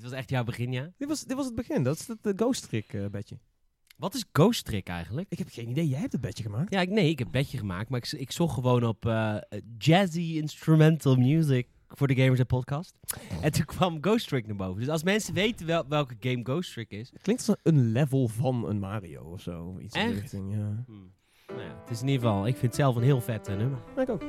Dit was echt jouw begin, ja? Dit was, dit was het begin. Dat is het eh, Ghost Trick eh, bedje. Wat is Ghost Trick eigenlijk? Ik heb geen idee. Jij hebt het bedje gemaakt. Ja, ik, nee, ik heb bedje gemaakt, maar ik, ik zocht gewoon op eh, jazzy instrumental music voor de Gamers podcast. En toen kwam Ghost Trick naar boven. Dus als mensen weten wel, welke game Ghost Trick is... Het klinkt als een level van een Mario of zo. Iets in die Echt? richting, ja. Hmm. Nou ja, het is in ieder geval... Ik vind het zelf een heel vet eh, nummer. Ja, Ik ook.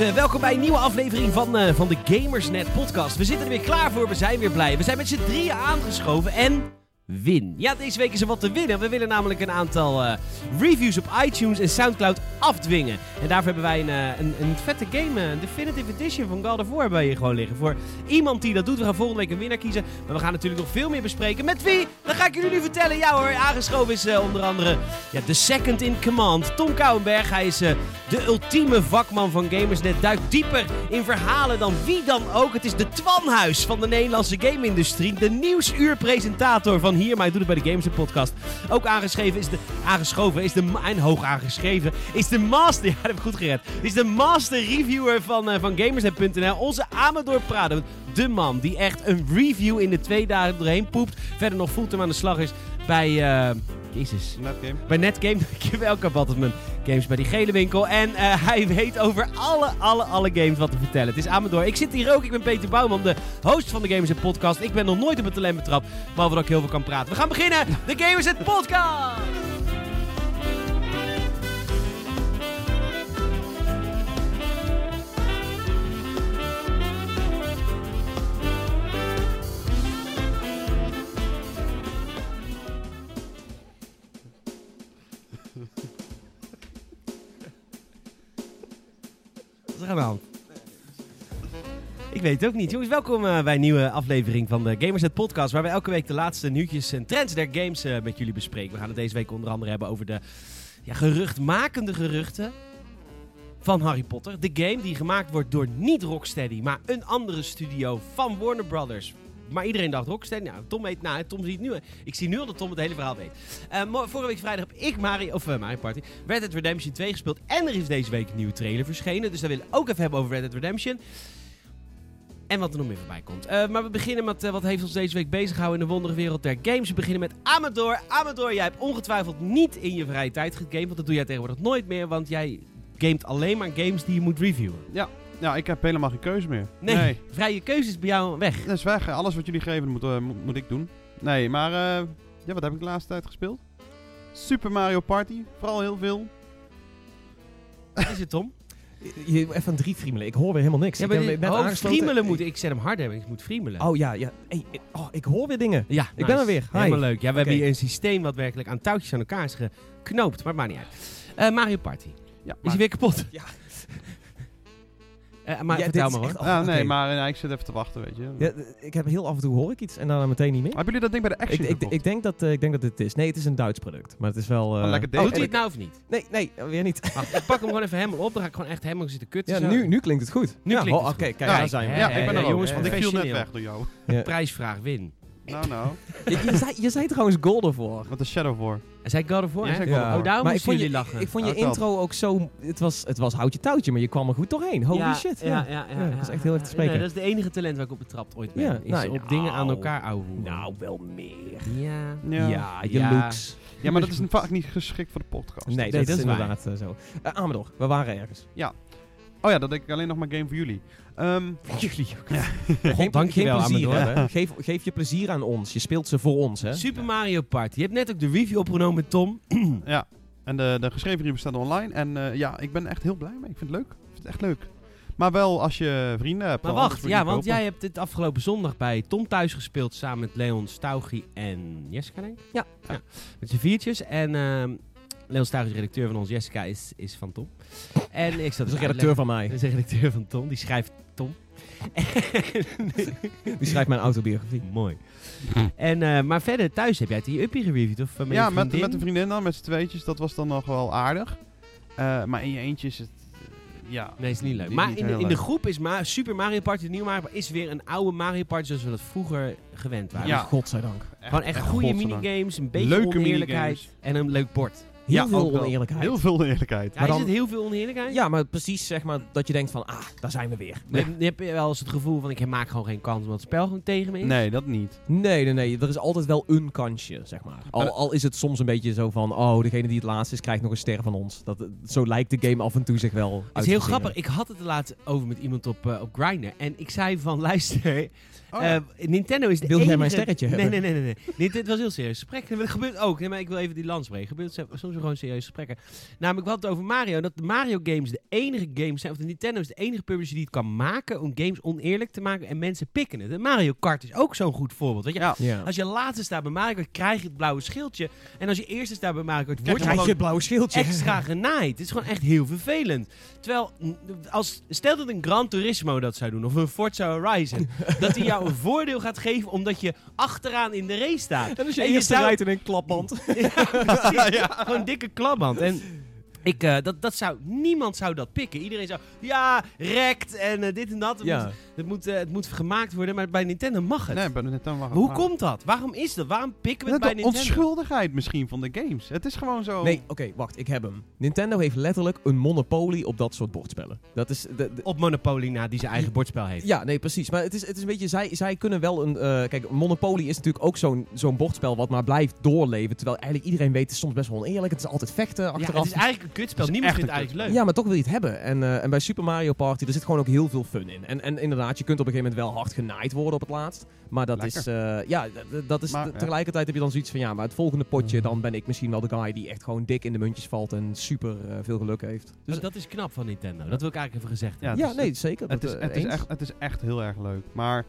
Eh, welkom bij een nieuwe aflevering van, eh, van de Gamersnet podcast. We zitten er weer klaar voor, we zijn weer blij. We zijn met z'n drieën aangeschoven en win. Ja, deze week is er wat te winnen. We willen namelijk een aantal eh, reviews op iTunes en Soundcloud afdwingen. En daarvoor hebben wij een, eh, een, een vette game, eh, een Definitive Edition van God of War we hier gewoon liggen. Voor iemand die dat doet, we gaan volgende week een winnaar kiezen. Maar we gaan natuurlijk nog veel meer bespreken. Met wie? Dat ga ik jullie nu vertellen. Ja hoor, aangeschoven is onder andere ja, de second in command, Tom Kouwenberg. Hij is de ultieme vakman van Gamersnet. Duikt dieper in verhalen dan wie dan ook. Het is de Twanhuis van de Nederlandse game-industrie. De nieuwsuurpresentator van hier, maar hij doet het bij de Gamersnet podcast. Ook aangeschreven is de... Aangeschoven is de... En hoog aangeschreven is de master... Ja, dat heb ik goed gered. Is de master reviewer van, eh, van. Onze Amador Prado. De man die echt een review in de twee dagen doorheen poept. Verder nog fulltime aan de slag is bij... eh, Jezus. Netgame. Bij Netgame, dankjewel. Ik heb altijd mijn games bij die gele winkel. En eh, hij weet over alle, alle, alle games wat te vertellen. Het is Amador. Ik zit hier ook. Ik ben Peter Bouwman, de host van de Gamers Net Podcast. Ik ben nog nooit op het talent betrapt, behalve dat ik heel veel kan praten. We gaan beginnen. De Gamers Net Podcast! Weet het ook niet. Jongens, welkom eh, bij een nieuwe aflevering van de Gamersnet Podcast. Waar we elke week de laatste nieuwtjes en trends der games eh, met jullie bespreken. We gaan het deze week onder andere hebben over de ja, geruchtmakende geruchten van Harry Potter. De game die gemaakt wordt door niet Rocksteady, maar een andere studio van Warner Brothers. Maar iedereen dacht Rocksteady. Nou, Tom weet, nou, Tom ziet nu. Ik zie nu al dat Tom het hele verhaal weet. Eh, vorige week vrijdag heb ik Mario, of eh, Mario Party, Red Dead Redemption 2 gespeeld. En er is deze week een nieuwe trailer verschenen. Dus daar willen we ook even hebben over Red Dead Redemption. En wat er nog meer voorbij komt. Eh, maar we beginnen met eh, wat heeft ons deze week bezig gehouden in de wondere wereld der games. We beginnen met Amador. Amador, jij hebt ongetwijfeld niet in je vrije tijd gegamed. Want dat doe jij tegenwoordig nooit meer. Want jij gamet alleen maar games die je moet reviewen. Ja, ik heb helemaal geen keuze meer. Nee, vrije keuze is bij jou weg. Dat is weg. Alles wat jullie geven moet, eh, moet, moet ik doen. Nee, maar ja, wat heb ik de laatste tijd gespeeld? Super Mario Party. Vooral heel veel. Wat is het, Tom? Je, even aan drie friemelen. Ik hoor weer helemaal niks. Ja, ik heb dit- oh, friemelen moet. Ik zet hem hard hebben. Ik moet friemelen. Oh ja, ja. Hey, eh, oh, ik hoor weer dingen. Ja, Ik ben er weer. Hi. Helemaal leuk. Ja, we hebben hier een systeem wat werkelijk aan touwtjes aan elkaar is geknoopt. Maar het maakt niet uit. Eh, Mario Party. Ja, Is hij weer kapot? Ja. Eh, maar Ja, vertel dit maar is hoor. oh, nee, maar eh, ik zit even te wachten, weet je. Ja, ik heb heel af en toe hoor ik iets en daarna meteen niet meer. Hebben jullie dat ding bij de Ik, Action ik, gekocht? ik, denk dat, eh, ik denk dat het is. Nee, het is een Duits product. Maar het is wel... eh, Oh, lekker oh. Doet hij het nou of niet? Nee, nee, weer niet. Wacht, ik pak hem gewoon even helemaal op. Dan ga ik gewoon echt helemaal zitten kutten. Ja, zo. nu, nu klinkt het goed. Nu ja, klinkt oh, het Oké, goed. kijk, Kijk, daar zijn we. ja, ik ben er jongens, Eh, ik viel net weg door jou. Prijsvraag, win. Nou, nou. Je, je, zei, je zei trouwens Golden voor. Wat is Shadow voor? En zei God of War, Ja, God of War. Oh, daarom Maar ik moesten vond, je, jullie lachen. ik vond je Oh, intro ook zo... Het was, het was houtje touwtje, maar je kwam er goed doorheen. Holy ja, shit. Ja, ja, ja. Ja, dat is echt heel erg te ja. spreken. Nee, dat is de enige talent waar ik op betrapt ooit ben. Ja, is nou, op dingen aan elkaar ouwe. Nou, wel meer. Ja. Ja. Ja, je Ja. looks. Ja, maar dat is vaak niet geschikt voor de podcast. Nee, Nee, dat, dat is waar. inderdaad eh, zo. Eh Amador, we waren ergens. Oh ja, dat denk ik alleen nog maar game voor jullie. Ehm, Jullie ook. Geen, God, geen plezier, Amador. hè? Geef, geef je plezier aan ons. Je speelt ze voor ons, hè? Super Mario Party. Je hebt net ook de review opgenomen met Tom. ja, en de, de geschreven review staat online. En eh, ja, ik ben echt heel blij mee. Ik vind het leuk. Ik vind het echt leuk. Maar wel als je vrienden hebt. Maar wacht, je ja, want jij hebt dit afgelopen zondag bij Tom thuis gespeeld samen met Leon Stauchi en Jessica, denk ik? Ja. Met z'n viertjes. En ehm Leon is redacteur van ons, Jessica is, is van Tom. En ik zat Dat is dus een redacteur van mij. Dat is een redacteur van Tom, die schrijft Tom. Die schrijft mijn autobiografie. Mooi. En, eh, maar verder, thuis heb jij het je uppie gereviewd? Of eh, met ja, met, met een vriendin dan, met z'n tweetjes. Dat was dan nog wel aardig. Eh, maar in je eentje is het... Ja. Nee, is niet leuk. Die maar niet in, heel in de groep is Ma Super Mario Party, de nieuwe Mario Party, is weer een oude Mario Party zoals we dat vroeger gewend waren. Ja. Godzijdank. Gewoon echt, goede godzijdank. minigames, een beetje Leuke oneerlijkheid en een leuk bord. Heel Ja, veel oneerlijkheid. Heel veel eerlijkheid. Ja, Maar is het heel veel oneerlijkheid? Ja, maar precies zeg maar dat je denkt van, ah, daar zijn we weer. Dan heb- dan heb je wel eens het gevoel van ik maak gewoon geen kans omdat het spel gewoon tegen me is. Nee, dat niet. Nee, nee, nee. Er is altijd wel een kansje, zeg maar. Al, al is het soms een beetje zo van, oh, degene die het laatst is, krijgt nog een ster van ons. Dat, zo lijkt de game af en toe zich wel Het is heel grappig. Ik had het er laatst over met iemand op, eh, op Grindr. En ik zei van, luister, Oh, ja. eh, Nintendo is de Wil jij enige... mijn sterretje nee, hebben? Nee, nee, nee. nee. Dit, dit was heel serieus gesprek. Dat gebeurt ook. Nee, maar ik wil even die lans breken. gebeurt soms gewoon serieuze gesprekken. Namelijk, we hadden het over Mario. Dat de Mario games de enige games zijn... Of de Nintendo is de enige publisher die het kan maken... om games oneerlijk te maken. En mensen pikken het. En Mario Kart is ook zo'n goed voorbeeld. Weet je? Ja. Ja. Als je laatste staat bij Mario Kart, krijg je het blauwe schildje. En als je eerste staat bij Mario Kart, Krijg word je je het blauwe schildje. extra genaaid. Het is gewoon echt heel vervelend. Terwijl, als, stel dat een Gran Turismo dat zou doen, of een Forza Horizon, dat hij jou een voordeel gaat geven omdat je achteraan in de race staat. En als je En je eerste zou- rijdt in een klapband. Ja, precies. Gewoon een dikke klapband. En ik, eh, dat, dat zou, niemand zou dat pikken. Iedereen zou, ja, rekt en eh, dit en dat. Het, Ja. moet, het, moet, eh, het moet gemaakt worden, maar bij Nintendo mag het. Nee, bij Nintendo mag Maar hoe komt dat? Waarom is dat? Waarom pikken we het Dat bij de Nintendo? onschuldigheid misschien van de games. Het is gewoon zo... Nee, oké, wacht, ik heb hem. Nintendo heeft letterlijk een monopolie op dat soort bordspellen. Dat is... De, de- Op Monopoly na, die zijn eigen bordspel heeft. ja, nee, precies. Maar het is, het is een beetje, zij, zij kunnen wel een... eh, kijk, Monopoly is natuurlijk ook zo'n zo'n bordspel wat maar blijft doorleven. Terwijl eigenlijk iedereen weet, het is soms best wel oneerlijk. Het is altijd vechten Ja, achteraf. het is eigenlijk kutspel. Niemand echt vindt het eigenlijk leuk. Ja, maar toch wil je het hebben. En, eh, en bij Super Mario Party, er zit gewoon ook heel veel fun in. En, en inderdaad, je kunt op een gegeven moment wel hard genaaid worden op het laatst. Maar dat Lekker. is, eh, ja, dat is Maar, t- ja. tegelijkertijd heb je dan zoiets van, ja, maar het volgende potje, Mm. dan ben ik misschien wel de guy die echt gewoon dik in de muntjes valt en super eh, veel geluk heeft. Dus Dus dat is knap van Nintendo. Dat wil ik eigenlijk even gezegd Ja, hebben. ja, is- nee, zeker. Het dat, is, het, is echt, het is echt heel erg leuk. Maar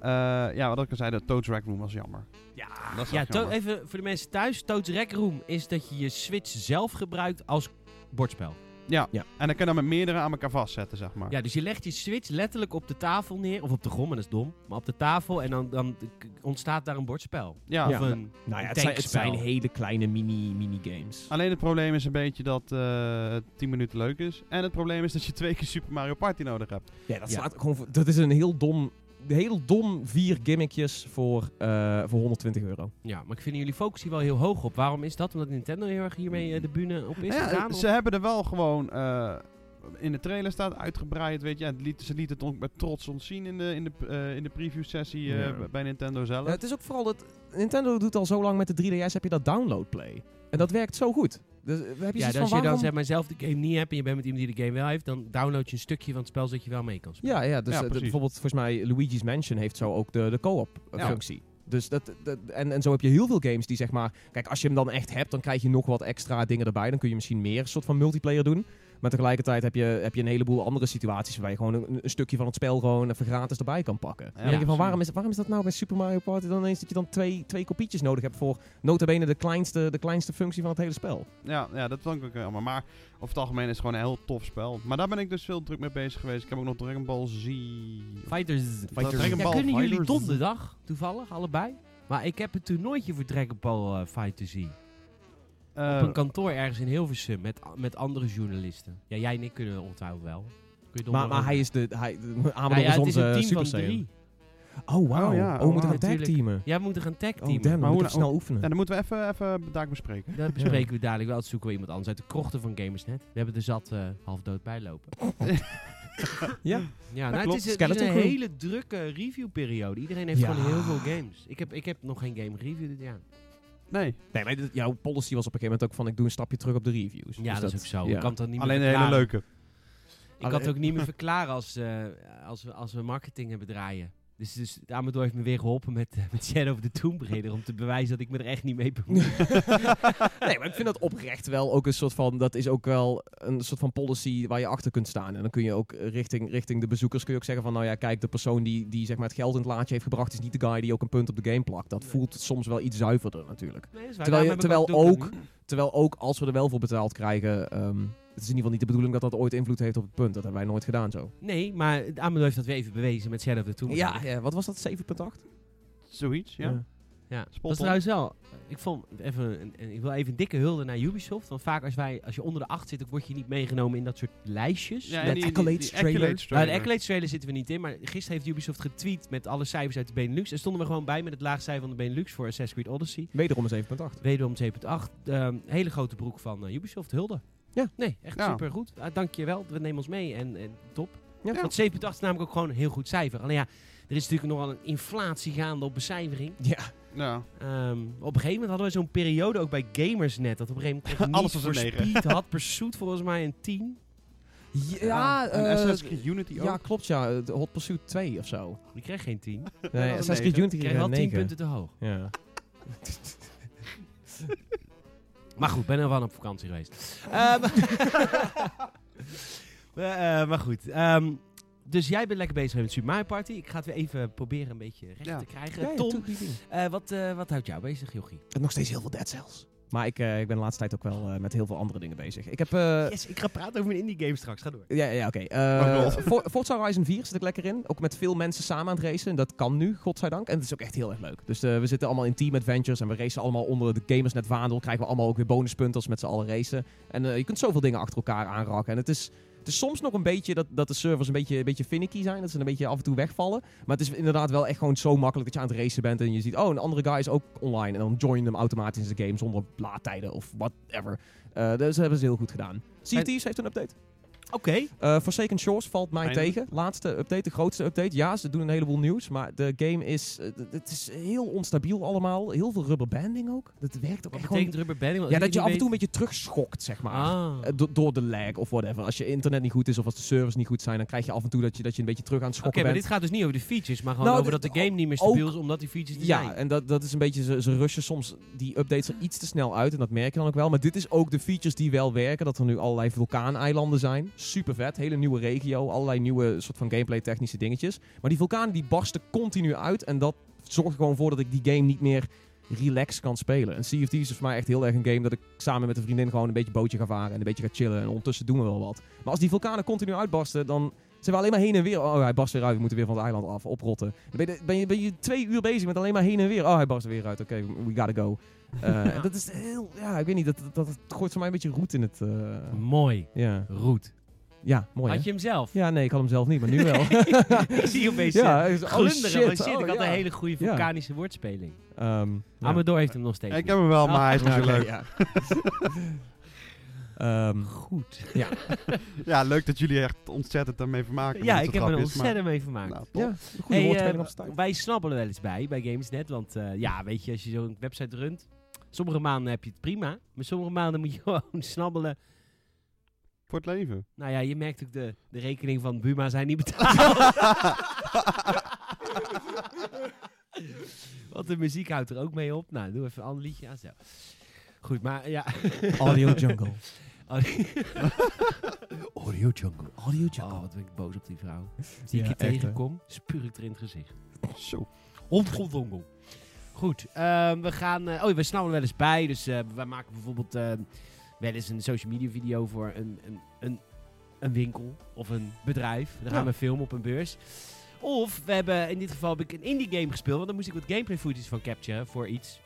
eh, ja, wat ik al zei, de Toad's Rec Room was jammer. Ja, ja jammer. even voor de mensen thuis. Toad's Rec Room is dat je je Switch zelf gebruikt als bordspel. Ja. Ja. en dan kun je dan met meerdere aan elkaar vastzetten, zeg maar. Ja, dus je legt je Switch letterlijk op de tafel neer. Of op de grond, maar dat is dom. Maar op de tafel en dan, dan ontstaat daar een bordspel. Ja. Of Ja. een Nou ja, het zijn, het tankspel. zijn hele kleine mini, mini-games. Alleen het probleem is een beetje dat eh, het 10 minuten leuk is. En het probleem is dat je twee keer Super Mario Party nodig hebt. Ja, dat, Ja. slaat gewoon dat is een heel dom, heel dom vier gimmickjes voor, eh, voor 120 euro. Ja, maar ik vind jullie focus hier wel heel hoog op. Waarom is dat? Omdat Nintendo heel erg hiermee eh, de bühne op is Ja, gegaan? ze hebben er wel gewoon... eh, in de trailer staat uitgebreid, weet je. Ja, het liet, ze lieten het ook met trots ontzien in de, in de, eh, in de preview sessie eh, Ja. bij Nintendo zelf. Ja, het is ook vooral dat Nintendo doet al zo lang met de 3DS heb je dat download play. En dat werkt zo goed. Dus, eh, heb je Ja, dus van, als je dan waarom- zeg maar, zelf de game niet hebt en je bent met iemand die de game wel heeft, dan download je een stukje van het spel zodat je wel mee kan spelen. Ja, ja, dus Ja, eh, bijvoorbeeld volgens mij Luigi's Mansion heeft zo ook de, de co-op eh, Ja. functie. Dus dat, dat, en, en zo heb je heel veel games die zeg maar... Kijk, als je hem dan echt hebt, dan krijg je nog wat extra dingen erbij. Dan kun je misschien meer een soort van multiplayer doen. Maar tegelijkertijd heb je, heb je een heleboel andere situaties... waar je gewoon een, een stukje van het spel gewoon even gratis erbij kan pakken. dan denk je van, waarom is, waarom is dat nou bij Super Mario Party dan ineens... dat je dan twee, twee kopietjes nodig hebt voor nota bene de kleinste, de kleinste functie van het hele spel? Ja, ja, dat vond ik ook jammer. Maar over het algemeen is het gewoon een heel tof spel. Maar daar ben ik dus veel druk mee bezig geweest. Ik heb ook nog Dragon Ball Z... Fighters. Dragon Ja, Ball kunnen jullie Fighters. donderdag toevallig allebei? Maar ik heb een toernooitje voor Dragon Ball uh, Fighter Z. Eh, Op een kantoor ergens in Hilversum met, met andere journalisten. Ja, jij en ik kunnen ongetwijfeld wel. Kun je Maar, maar hij is de... Hij, Amador Ja, ja, is het is onze een team Super van drie. Oh, wauw. Oh, ja. Oh, we Oh, moeten gaan natuurlijk. tagteamen. Ja, we moeten gaan tag Oh, teamen. damn, Maar we hoe moeten snel oefenen. ja, dan moeten we even, even daar bespreken. Dat bespreken we dadelijk wel. Dat zoeken we iemand anders uit de krochten van Gamersnet. We hebben er zat eh, half dood bij lopen. Ja. Ja, nou, het klopt. is, het is een hele drukke reviewperiode. Iedereen heeft Ja. gewoon heel veel games. Ik heb, ik heb nog geen game gereviewd dit jaar. Nee, Nee, maar dit- jouw policy was op een gegeven moment ook van ik doe een stapje terug op de reviews. Ja, Dus dat, is ook zo. ja. Ik kan het dan niet alleen de meer hele verklaren. leuke. Ik kan het ook niet meer verklaren als, eh, als, we, als we marketing hebben draaien. Dus, dus Amador heeft me weer geholpen met, eh, met Shadow of the Tomb Raider. Om te bewijzen dat ik me er echt niet mee bemoei. nee, maar ik vind dat oprecht wel ook een soort van... Dat is ook wel een soort van policy waar je achter kunt staan. En dan kun je ook richting, richting de bezoekers kun je ook zeggen van... Nou ja, kijk, de persoon die, die zeg maar het geld in het laadje heeft gebracht... is niet de guy die ook een punt op de game plakt. Dat Nee. voelt soms wel iets zuiverder natuurlijk. Nee. Terwijl, je, terwijl, ook, terwijl ook als we er wel voor betaald krijgen... ehm, het is in ieder geval niet de bedoeling dat dat ooit invloed heeft op het punt. Dat hebben wij nooit gedaan zo. Nee, maar Amador heeft dat weer even bewezen met Shadow of the Tomb Ja, Raider. ja wat was dat? 7,8? Zoiets, ja. Ja, dat Spot is trouwens wel. Ik, vond even, een- een- ik wil even een dikke hulde naar Ubisoft. Want vaak als, wij, als je onder de 8 zit, dan word je niet meegenomen in dat soort lijstjes. Ja, Met en die- die- accolades die trailer. accolades Nou, de. Accolades trailer zitten we niet in, maar gisteren heeft Ubisoft getweet met alle cijfers uit de Benelux. En stonden we gewoon bij met het laagste cijfer van de Benelux voor Assassin's Creed Odyssey. Wederom een 7.8. Wederom 7.8. Ehm, hele grote broek van eh, Ubisoft, hulde. Ja. Nee, echt Ja. super goed. dank je wel, we nemen ons mee en, en top. Ja. Want 7.8 is namelijk ook gewoon een heel goed cijfer. Alleen ja, er is natuurlijk nogal een inflatie gaande op becijfering. Ja. Ja. Ehm, op een gegeven moment hadden we zo'n periode ook bij Gamersnet. Dat op een gegeven moment kreeg Alles was een. Speed had Pursuit volgens mij een 10. Ja, eh, Assassin's Creed Unity ook. ja, klopt ja. De Hot Pursuit 2 of zo. Die kreeg geen 10. Die Nee, Assassin's Creed. Unity kreeg wel een 10 9. punten te hoog. Ja. Maar goed, ben er wel op vakantie geweest. Eh, maar goed. ehm, dus jij bent lekker bezig met Super Mario Party. Ik ga het weer even proberen een beetje recht Ja. te krijgen. Ja, Tom, eh, wat, wat houdt jou bezig, Jochie? Nog steeds heel veel Dead Cells. Maar ik, eh, ik ben de laatste tijd ook wel eh, met heel veel andere dingen bezig. Ik heb... eh, yes, ik ga praten over een indie game straks. Ga door. Ja, ja oké. Eh wel. For- Forza Horizon 4 zit ik lekker in. Ook met veel mensen samen aan het racen. Dat kan nu, godzijdank. En het is ook echt heel erg leuk. Dus eh, we zitten allemaal in team adventures. En we racen allemaal onder de Gamersnet vaandel. Krijgen we allemaal ook weer bonuspunten als we met z'n allen racen. En eh, je kunt zoveel dingen achter elkaar aanraken. En het is, het is soms nog een beetje dat, dat de servers een beetje, een beetje finicky zijn. Dat ze een beetje af en toe wegvallen. Maar het is inderdaad wel echt gewoon zo makkelijk dat je aan het racen bent. En je ziet, oh, een andere guy is ook online. En dan join hem automatisch in de game zonder laadtijden of whatever. Eh dus dat hebben ze heel goed gedaan. Sea Thieves heeft een update. Oké. Uh, Forsaken Shores valt mij Eindelijk. tegen. Laatste update, de grootste update. Ja, ze doen een heleboel nieuws, maar de game is, eh, het is heel onstabiel allemaal. Heel veel rubberbanding ook. Dat werkt ook Wat echt betekent gewoon... rubber banding? Want Ja, dat je af en toe een niet beetje terugschokt, zeg maar. Ah. Eh, do- door de lag of whatever. Als je internet niet goed is of als de servers niet goed zijn, dan krijg je af en toe dat je, dat je een beetje terug aan het Oké, schokken maar bent. dit gaat dus niet over de features, maar gewoon Nou, over dat de game niet meer stabiel is omdat die features er Ja, zijn. en dat, dat is een beetje, ze, ze rushen soms die updates er iets te snel uit. En dat merk je dan ook wel. Maar dit is ook de features die wel werken. Dat er nu allerlei vulkaaneilanden zijn. Super vet. Hele nieuwe regio. Allerlei nieuwe soort van gameplay technische dingetjes. Maar die vulkanen die barsten continu uit. En dat zorgt er gewoon voor dat ik die game niet meer relaxed kan spelen. En Sea of Thieves is voor mij echt heel erg een game dat ik samen met een vriendin gewoon een beetje bootje ga varen. En een beetje ga chillen. En ondertussen doen we wel wat. Maar als die vulkanen continu uitbarsten, dan zijn we alleen maar heen en weer. Oh, hij barst weer uit. We moeten weer van het eiland af, oprotten. Dan ben je, ben je, ben je twee uur bezig met alleen maar heen en weer. Oh, hij barst er weer uit. Oké, we gotta go. Eh, dat is heel... Ja, ik weet niet. Dat, dat, dat gooit voor mij een beetje roet in het... eh, Mooi. ja. Roet. Ja, mooi Had hè? je hem zelf? Ja, nee, ik had hem zelf niet, maar nu wel. ik zie je opeens ja, ja, is- oh, glunderen. shit. Oh, ik had ja. een hele goede Ja. vulkanische woordspeling. Ehm, ja. Amador heeft hem nog steeds Ik niet. heb hem wel, maar hij is niet Ja, zo leuk. ja. Ehm, Goed. Ja, leuk dat jullie echt ontzettend daarmee vermaken. Ja, ik heb er ontzettend mee vermaakt. Nou, top. ja, goede Hey, woordspeling eh, op tijd. wij snabbelen wel eens bij, bij Gamesnet. Want eh, ja, weet je, als je zo'n website runt... Sommige maanden heb je het prima. Maar sommige maanden moet je gewoon snabbelen. Voor het leven. Nou ja, je merkt ook de, de rekening van Buma zijn niet betaald. Want de muziek houdt er ook mee op. Nou, doe even een ander liedje aan. Zo. Goed, maar ja. Audio Jungle. Audio Jungle. Audio Jungle. Oh, wat ben ik boos op die vrouw. Die Ja, ik hier tegenkom, spuur ik er in het gezicht. Zo. Hondgondongel. Goed, ehm, we gaan... eh, oh, we snappen wel eens bij. Dus eh wij maken bijvoorbeeld eh, wel eens een social media video voor een, een, een, een winkel of een bedrijf. Dan gaan Ja. we filmen op een beurs. Of we hebben, in dit geval heb ik een indie game gespeeld. Want dan moest ik wat gameplay footage van capturen voor iets.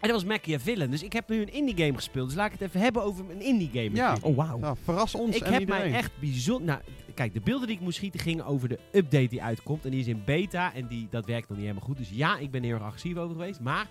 En dat was Machiavellian. Dus ik heb nu een indie game gespeeld. Dus laat ik het even hebben over een indie game. Ja. Oh, wauw. Nou, verras ons Ik en heb iedereen. mij echt bijzonder... Nou, kijk, de beelden die ik moest schieten gingen over de update die uitkomt. En die is in beta en die, dat werkt nog niet helemaal goed. Dus ja, ik ben er heel erg agressief over geweest. Maar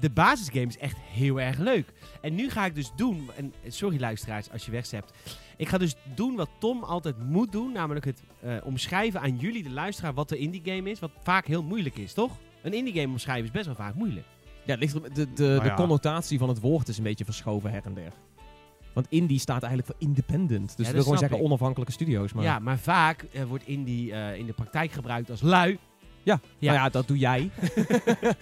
de basisgame is echt heel erg leuk. En nu ga ik dus doen... En sorry luisteraars als je wegzept. Ik ga dus doen wat Tom altijd moet doen. Namelijk het eh, omschrijven aan jullie, de luisteraar, wat de indie game is. Wat vaak heel moeilijk is, toch? Een indie game omschrijven is best wel vaak moeilijk. Ja, het ligt de, de, Nou de connotatie van het woord is een beetje verschoven her en der. Want indie staat eigenlijk voor independent. Dus dat dat wil gewoon zeggen ik. onafhankelijke studio's. Maar Ja, maar vaak eh, wordt indie eh, in de praktijk gebruikt als lui. Ja. Ja. Nou ja, dat doe jij.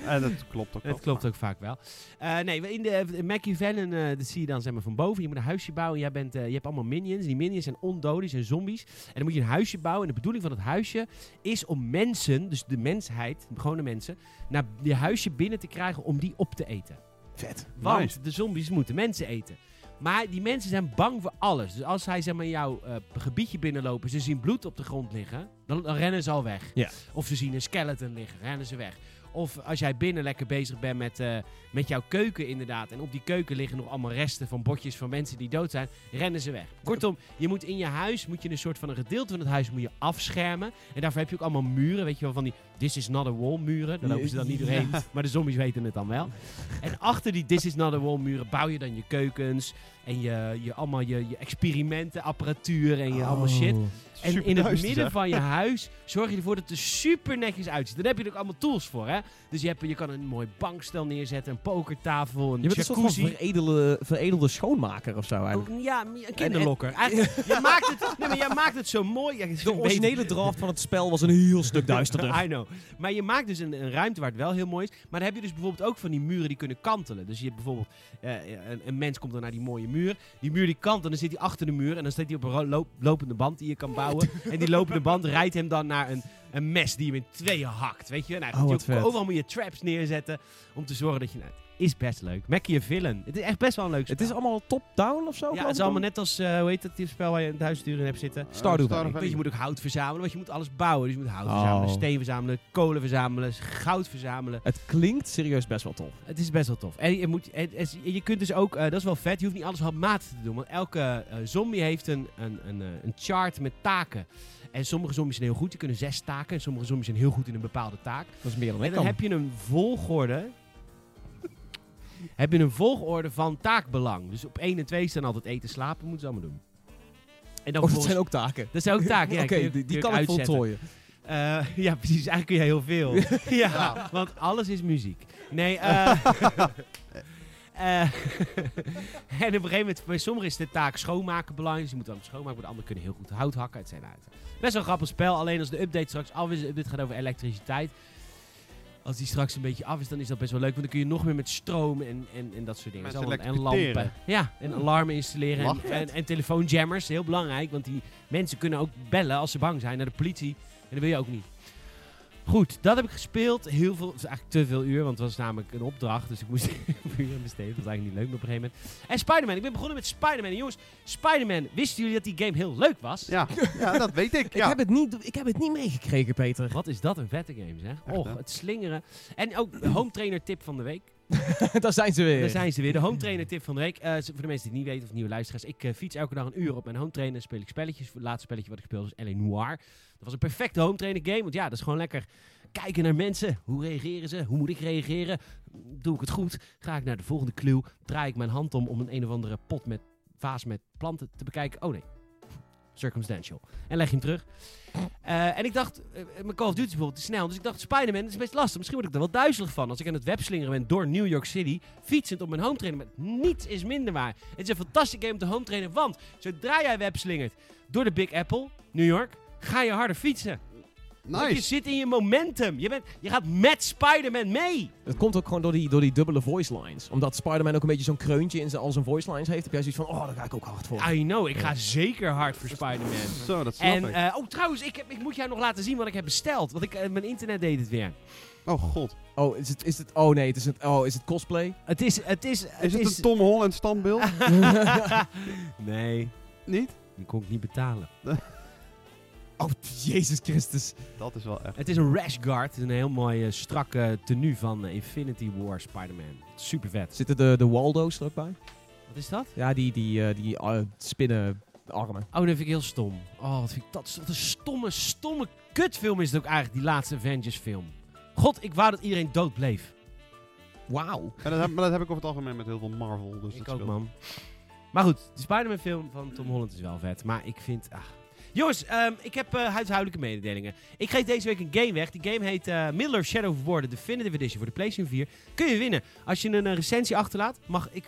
En dat klopt ook. Het klopt ook vaak wel. Eh, nee, in de in Machiavellian, eh dat zie je dan zeg maar van boven. Je moet een huisje bouwen. Jij bent, eh, je hebt allemaal minions. Die minions zijn ondoden, die zijn zombies. En dan moet je een huisje bouwen. En de bedoeling van het huisje is om mensen, dus de mensheid, gewone mensen, naar je huisje binnen te krijgen om die op te eten. Vet. Want Nice. de zombies moeten mensen eten. Maar die mensen zijn bang voor alles. Dus als zij zeg maar, jouw eh, gebiedje binnenlopen, ze zien bloed op de grond liggen, dan, dan rennen ze al weg. Ja. Of ze zien een skeleton liggen, rennen ze weg. Of als jij binnen lekker bezig bent met, eh, met jouw keuken inderdaad. En op die keuken liggen nog allemaal resten van bordjes van mensen die dood zijn. Rennen ze weg. Kortom, je moet in je huis, moet je een soort van een gedeelte van het huis moet je afschermen. En daarvoor heb je ook allemaal muren. Weet je wel, van die This is not a wall muren. Daar lopen ze dan niet doorheen. Maar de zombies weten het dan wel. En achter die This is not a wall muren bouw je dan je keukens. En je, je, allemaal je, je experimenten, apparatuur en je allemaal shit. En in het midden zeg. van je huis zorg je ervoor dat het er super netjes uitziet. Dan heb je er ook allemaal tools voor, hè? Dus je, hebt, je kan een mooi bankstel neerzetten, een pokertafel, een Je bent een jacuzzi. veredelde, veredelde schoonmaker of zo eigenlijk. Oh, ja, een kinderlokker. Eigenlijk, je, maakt het, nee, maar jij maakt het zo mooi. Ja, De originele draft van het spel was een heel stuk duisterder. I know. Maar je maakt dus een, een ruimte waar het wel heel mooi is. Maar dan heb je dus bijvoorbeeld ook van die muren die kunnen kantelen. Dus je hebt bijvoorbeeld, eh, een, een mens komt dan naar die mooie muur. Die muur die kantelt, en dan zit hij achter de muur. En dan staat hij op een lopende band die je kan bouwen. En die lopende band rijdt hem dan naar een, een mes die hem in tweeën hakt. Weet je? Nou, Oh, je wat ook- vet. overal moet je traps neerzetten om te zorgen dat je... Nou, is best leuk. Villain. Het is echt best wel een leuk spel. Het is allemaal top-down of zo? Ja, het is allemaal net als, eh, hoe heet dat die spel waar je een duizend uur in hebt zitten? Stardew Eh, Valley. Je moet ook hout verzamelen, want je moet alles bouwen. Dus je moet hout Oh. verzamelen, steen verzamelen, kolen verzamelen, goud verzamelen. Het klinkt serieus best wel tof. Het is best wel tof. En je, moet, je kunt dus ook, eh, dat is wel vet, je hoeft niet alles handmatig te doen. Want elke zombie heeft een, een, een, een chart met taken. En sommige zombies zijn heel goed, die kunnen zes taken. En sommige zombies zijn heel goed in een bepaalde taak. Dat is meer dan En dan heb je een volgorde. heb je een volgorde van taakbelang. Dus op 1 en 2 staan altijd eten, slapen, moeten ze allemaal doen. En dan Oh, dat zijn ook taken. dat zijn ook taken, ja. Oké, die, kan ik voltooien. Eh, ja, precies. Eigenlijk kun je heel veel. ja, want alles is muziek. Nee, eh... eh, en op een gegeven moment, bij sommigen is de taak schoonmaken belangrijk. Dus je moet dan schoonmaken, maar de anderen kunnen heel goed hout hakken. Het zijn uit. Best wel een grappig spel, alleen als de update straks af is, de update gaat over elektriciteit. Als die straks een beetje af is, dan is dat best wel leuk. Want dan kun je nog meer met stroom en, en, en dat soort dingen. En lampen. Ja, en alarmen installeren. En, en, en telefoonjammers, heel belangrijk. Want die mensen kunnen ook bellen als ze bang zijn naar de politie. En dat wil je ook niet. Goed, dat heb ik gespeeld. Heel veel, het is eigenlijk te veel uur, want het was namelijk een opdracht. Dus ik moest er uur aan besteden. Dat was eigenlijk niet leuk op een gegeven moment. En Spider-Man. Ik ben begonnen met Spider-Man. En jongens, Spider-Man, wisten jullie dat die game heel leuk was? Ja, ja, dat weet ik. Ik, heb het niet, ik heb het niet meegekregen, Peter. Wat is dat een vette game, zeg. Echt, Och, hè? het slingeren. En ook de home trainer tip van de week. Daar zijn ze weer. Daar zijn ze weer. De home trainer tip van de week. Eh, voor de mensen die het niet weten of nieuwe luisteraars. Ik eh, fiets elke dag een uur op mijn home trainer. Speel ik spelletjes. Het laatste spelletje wat ik speelde was L.A. Noir. Dat was een perfecte home trainer game. Want ja, dat is gewoon lekker kijken naar mensen. Hoe reageren ze? Hoe moet ik reageren? Doe ik het goed? Ga ik naar de volgende clue? Draai ik mijn hand om om een een of andere pot met vaas met planten te bekijken? Oh nee. Circumstantial. En leg je hem terug. Eh, en ik dacht, eh, mijn Call of Duty is bijvoorbeeld te snel. Dus ik dacht, Spider-Man is best lastig. Misschien word ik er wel duizelig van. Als ik aan het webslingeren ben door New York City, fietsend op mijn home trainer. Niets is minder waar. Het is een fantastische game om te home trainen. Want zodra jij webslingert door de Big Apple, New York, ga je harder fietsen. Want je Nice. zit in je momentum. Je, bent, je gaat met Spider-Man mee. Het komt ook gewoon door die, door die dubbele voice lines. Omdat Spider-Man ook een beetje zo'n kreuntje in zijn, al zijn voice lines heeft. Heb jij zoiets van, oh, daar ga ik ook hard voor. I know, ik ga zeker hard voor Spider-Man. Zo, dat snap En, ik. eh, oh trouwens, ik, heb, ik moet jou nog laten zien wat ik heb besteld. Want ik, eh, mijn internet deed het weer. oh god. Oh, is het, is het, oh nee, het is het, oh, is het cosplay? Het is, het is, Is het een Tom Holland standbeeld? nee, Niet? die kon ik niet betalen. Oh, Jezus Christus. Dat is wel echt. Het is een rash guard. Een heel mooi eh, strakke tenue van eh, Infinity War Spider-Man. Super vet. Zitten de, de Waldo's er ook bij? Wat is dat? Ja, die, die, eh, die spinnen armen. Oh, dat vind ik heel stom. Oh, wat vind ik dat? Wat een stomme, stomme kutfilm is het ook eigenlijk, die laatste Avengers film. God, ik wou dat iedereen dood bleef. Wauw. Maar dat, heb, maar dat heb ik over het algemeen met heel veel Marvel. Dus ik dat ook, man. Maar goed, de Spider-Man film van Tom Holland is wel vet. Maar ik vind... Jongens, ehm, ik heb eh, huishoudelijke mededelingen. Ik geef deze week een game weg. Die game heet Middle Shadow of War, de Definitive Edition voor de PlayStation 4. Kun je winnen. Als je een recensie achterlaat, mag ik...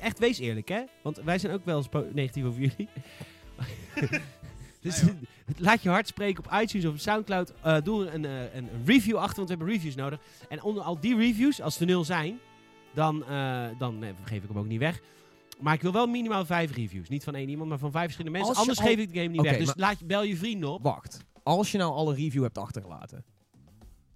Echt, wees eerlijk, hè? Want wij zijn ook wel eens negatief over jullie. dus Nee, laat je hart spreken op iTunes of op Soundcloud. Eh, doe een, eh, een, een review achter, want we hebben reviews nodig. En onder al die reviews, als er nul zijn, dan, dan geef ik hem ook niet weg. Maar ik wil wel minimaal vijf reviews. Niet van één iemand, maar van vijf verschillende mensen. Anders al- geef ik de game niet weg. Dus laat je, bel je vrienden op. Wacht. Als je nou alle review hebt achtergelaten.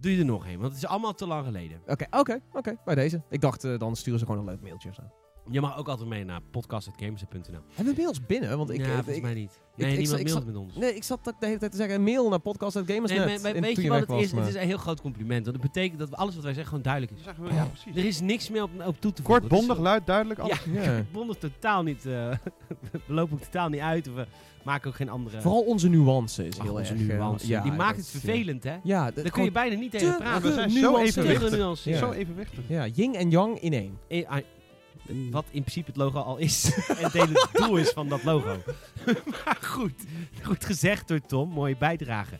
Doe je er nog een, want het is allemaal te lang geleden. Oké, oké, oké. Bij deze. Ik dacht, eh, dan sturen ze gewoon een leuk mailtje zo. Je mag ook altijd mee naar podcast.gamers.nl. Hebben we mails binnen? Want ik, ja, eh, volgens ik, mij niet. Nee, ik- niemand ik mailt zat- met ons. nee, ik zat ook de hele tijd te zeggen, mail naar podcast.gamersnet. Nee, maar- maar in- weet je wat het was, is? maar- Het is een heel groot compliment. Want dat betekent dat alles wat wij zeggen gewoon duidelijk is. We, ja, precies. Er is niks meer op, op toe te voegen. Kort, Het bondig, luid, duidelijk. Ja, alles. Ja. bondig totaal niet. eh, we lopen ook totaal niet uit. Of we maken ook geen andere... Vooral onze nuance is Ach, heel onze erg... eh, nuance. ja, Die maakt het is, vervelend, hè? Ja, ja Daar kun je bijna niet tegen te praten. we zijn zo evenwichtig. Ja. Zo evenwichtig. Ja, yin en yang in één. Ah, Wat in principe het logo al is. en het hele doel is van dat logo. maar goed. Goed gezegd door Tom. Mooie bijdrage.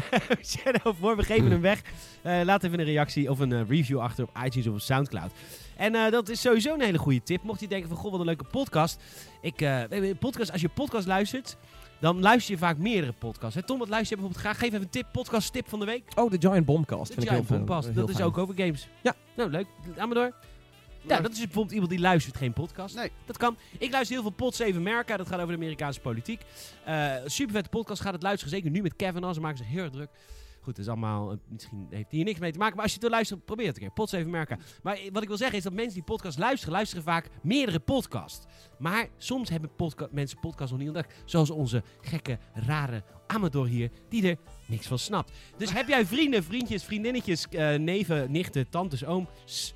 Shadow voor, we geven hem weg. Eh, laat even een reactie of een eh, review achter op iTunes of op Soundcloud. En eh, dat is sowieso een hele goede tip. Mocht je denken van, goh, wat een leuke podcast. Ik, eh, podcast als je podcast luistert, dan luister je vaak meerdere podcasts. Hè? Tom, wat luister je bijvoorbeeld graag? Geef even een tip, podcast tip van de week. Oh, de Giant Bombcast. De vind ik Giant heel fijn. Bombcast, Heel dat is ook over games. Ja. Nou, leuk. Aan maar door. Ja, dat is bijvoorbeeld iemand die luistert geen podcast. Nee. Dat kan. Ik luister heel veel Pod 7 America. Dat gaat over de Amerikaanse politiek. Eh super vette podcast. Gaat het luisteren. Zeker nu met Kevin. Ze maken zich heel erg druk. Goed, dat is allemaal... eh, misschien heeft hier niks mee te maken. Maar als je het wil luisteren, probeer het een keer. Pod 7 America. Maar eh, wat ik wil zeggen is dat mensen die podcast luisteren... luisteren vaak meerdere podcasts. Maar soms hebben podca mensen podcasts nog niet ontdekt. Zoals onze gekke, rare Amador hier. Die er niks van snapt. Dus heb jij vrienden, vriendjes, vriendinnetjes... neven, nichten, tantes, ooms...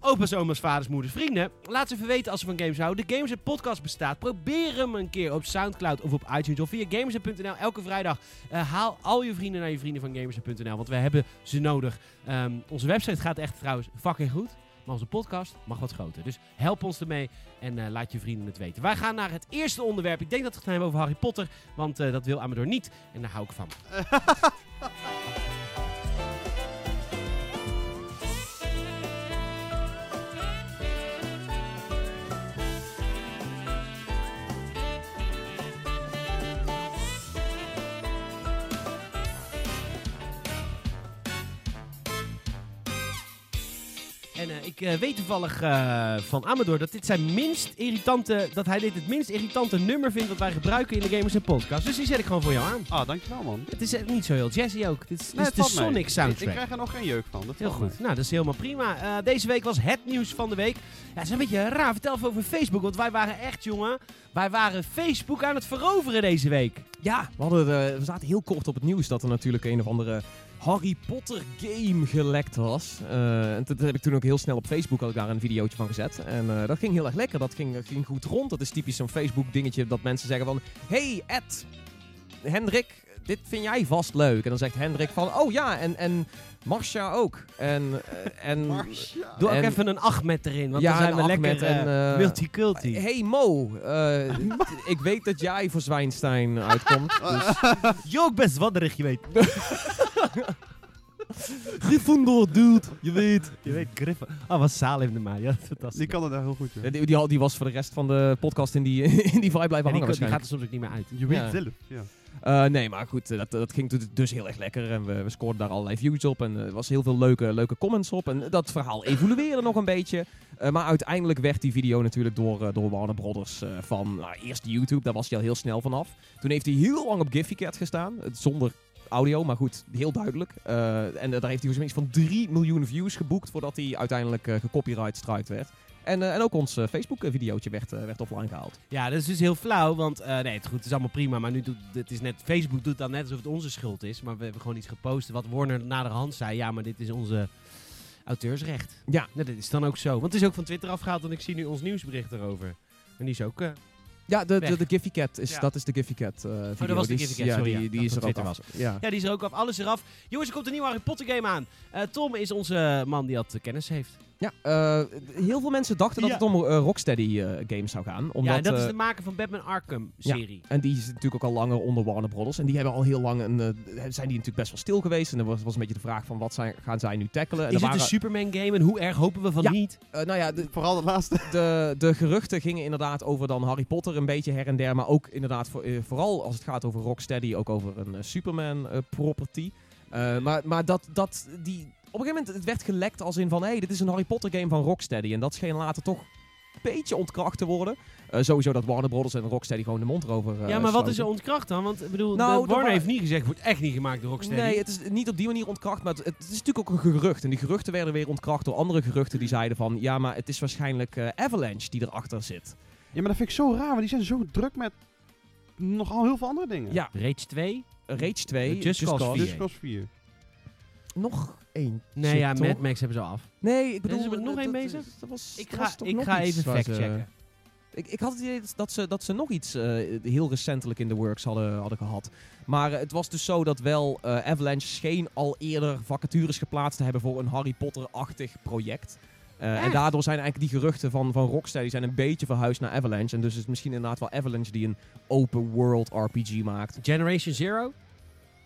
Opa's, oma's, vaders, moeders, vrienden. Laat ze even weten als ze van games houden. De Gamers Podcast bestaat. Probeer hem een keer op Soundcloud of op iTunes of via Gamers.nl. Elke vrijdag eh, haal al je vrienden naar je vrienden van Gamers.nl. Want we hebben ze nodig. Ehm, onze website gaat echt trouwens fucking goed. Maar onze podcast mag wat groter. Dus help ons ermee en eh, laat je vrienden het weten. Wij gaan naar het eerste onderwerp. Ik denk dat we het gaan hebben over Harry Potter. Want eh, dat wil Amador niet. En daar hou ik van. En eh, ik eh, weet toevallig eh, van Amador dat dit zijn minst irritante, dat hij dit het minst irritante nummer vindt wat wij gebruiken in de Gamers en Podcast. Dus die zet ik gewoon voor jou aan. Ah, dankjewel man. Het is niet zo heel jazzy ook. Dit is, dit Nee, is het de mee. Sonic Ik, soundtrack. ik krijg er nog geen jeuk van. Dat Heel goed. mee. Nou, dat is helemaal prima. Eh, deze week was het nieuws van de week. Ja, het is een beetje raar. Vertel even over Facebook. Want wij waren echt, jongen. Wij waren Facebook aan het veroveren deze week. Ja, we, hadden, eh, we zaten heel kort op het nieuws dat er natuurlijk een of andere Harry Potter game gelekt was. Eh, en dat heb ik toen ook heel snel op Facebook ook daar een videootje van gezet. En eh, dat ging heel erg lekker. Dat ging, ging goed rond. Dat is typisch zo'n Facebook dingetje dat mensen zeggen van... Hey Ed, Hendrik, dit vind jij vast leuk. En dan zegt Hendrik van... Oh ja, en, en Marcia ook. En, eh, en Marcia. Doe ook En- even een Ahmed erin. Want Ja, dan zijn we lekker en, eh, eh, multiculti. Hey Mo, eh, ik weet dat jij voor Zwijnstein uitkomt. Dus Je ook best wadderig, je weet. Gryffindor, dude. Je weet. Je weet, Griffin. Oh, wat Saal heeft de maar. Ja, fantastisch. Die kan het daar heel goed. Ja, die, die, die was voor de rest van de podcast in die, in die vibe blijven die, hangen die gaat er soms ook niet meer uit. Je weet Ja. zelf. Ja. Eh, nee, maar goed, eh, dat, dat ging dus- dus heel erg lekker. En we, we scoorden daar allerlei views op. En er was heel veel leuke, leuke comments op. En dat verhaal evolueerde nog een beetje. Eh, maar uiteindelijk werd die video natuurlijk door, eh, door Warner Brothers eh, van... Nou, eerst YouTube, daar was hij al heel snel vanaf. Toen heeft hij heel lang op Giphycat gestaan. eh, Zonder audio, maar goed, heel duidelijk. Eh, en daar heeft hij zoiets van 3 miljoen views geboekt... voordat hij uiteindelijk eh gecopyright struikt werd. En, eh, en ook ons Facebook-videootje werd, werd offline gehaald. Ja, dat is dus heel flauw, want nee, het, goed, het is allemaal prima, maar nu doet het is net, Facebook doet dan net alsof het onze schuld is, maar we hebben gewoon iets gepost wat Warner naderhand zei, ja, maar dit is onze auteursrecht. Ja. Nou, dat is dan ook zo, want het is ook van Twitter afgehaald en ik zie nu ons nieuwsbericht erover. En die is ook... eh, Ja, de, de, de Giphycat, is, Ja. dat is de Giphycat eh video. Oh, dat was de Giphycat, sorry, Ja, ja, die, die is er ook af. Ja. ja, die is er ook af, alles eraf. Jongens, er komt een nieuwe Harry Potter game aan. Eh, Tom is onze man die dat eh, kennis heeft. Ja, eh, heel veel mensen dachten dat het om eh, Rocksteady eh, games zou gaan. Omdat, ja, dat is de maker van Batman Arkham serie. En die is natuurlijk ook al langer onder Warner Brothers. En die hebben al heel lang een, zijn die natuurlijk best wel stil geweest. En er was, was een beetje de vraag van wat zijn, gaan zij nu tackelen. En Is het waren, een Superman game en hoe erg hopen we van Ja. niet? eh, nou ja, de, Vooral het laatste. de, de geruchten gingen inderdaad over dan Harry Potter een beetje her en der. Maar ook inderdaad voor, vooral als het gaat over Rocksteady ook over een Superman property. Eh, maar maar dat, dat die... Op een gegeven moment het werd gelekt als in van... Hé, hey, dit is een Harry Potter game van Rocksteady. En dat scheen later toch beetje ontkracht te worden. Eh, sowieso dat Warner Brothers en Rocksteady gewoon de mond erover eh, ja, maar wat is er ontkracht dan? Want ik bedoel, Nou, de er Warner wa- heeft niet gezegd, wordt echt niet gemaakt door Rocksteady. Nee, het is niet op die manier ontkracht, maar het, het is natuurlijk ook een gerucht. En die geruchten werden weer ontkracht door andere geruchten die zeiden van... Ja, maar het is waarschijnlijk eh, Avalanche die erachter zit. Ja, maar dat vind ik zo raar, want die zijn zo druk met nogal heel veel andere dingen. Ja, Rage 2? Rage 2, Just Cause 4. Just Cause 4. Nog één. Nee, ja, Mad Max hebben ze af. Nee, ik bedoel... Er nog één bezig? Dat was, Ik ga, was toch ik ga even factchecken. Ik, ik had het idee dat ze, dat ze nog iets eh, heel recentelijk in de works hadden, hadden gehad. Maar eh, het was dus zo dat wel eh, Avalanche scheen al eerder vacatures geplaatst te hebben voor een Harry Potter-achtig project. En daardoor zijn eigenlijk die geruchten van, van Rocksteady zijn een beetje verhuisd naar Avalanche. En dus is het misschien inderdaad wel Avalanche die een open world RPG maakt. Generation Zero?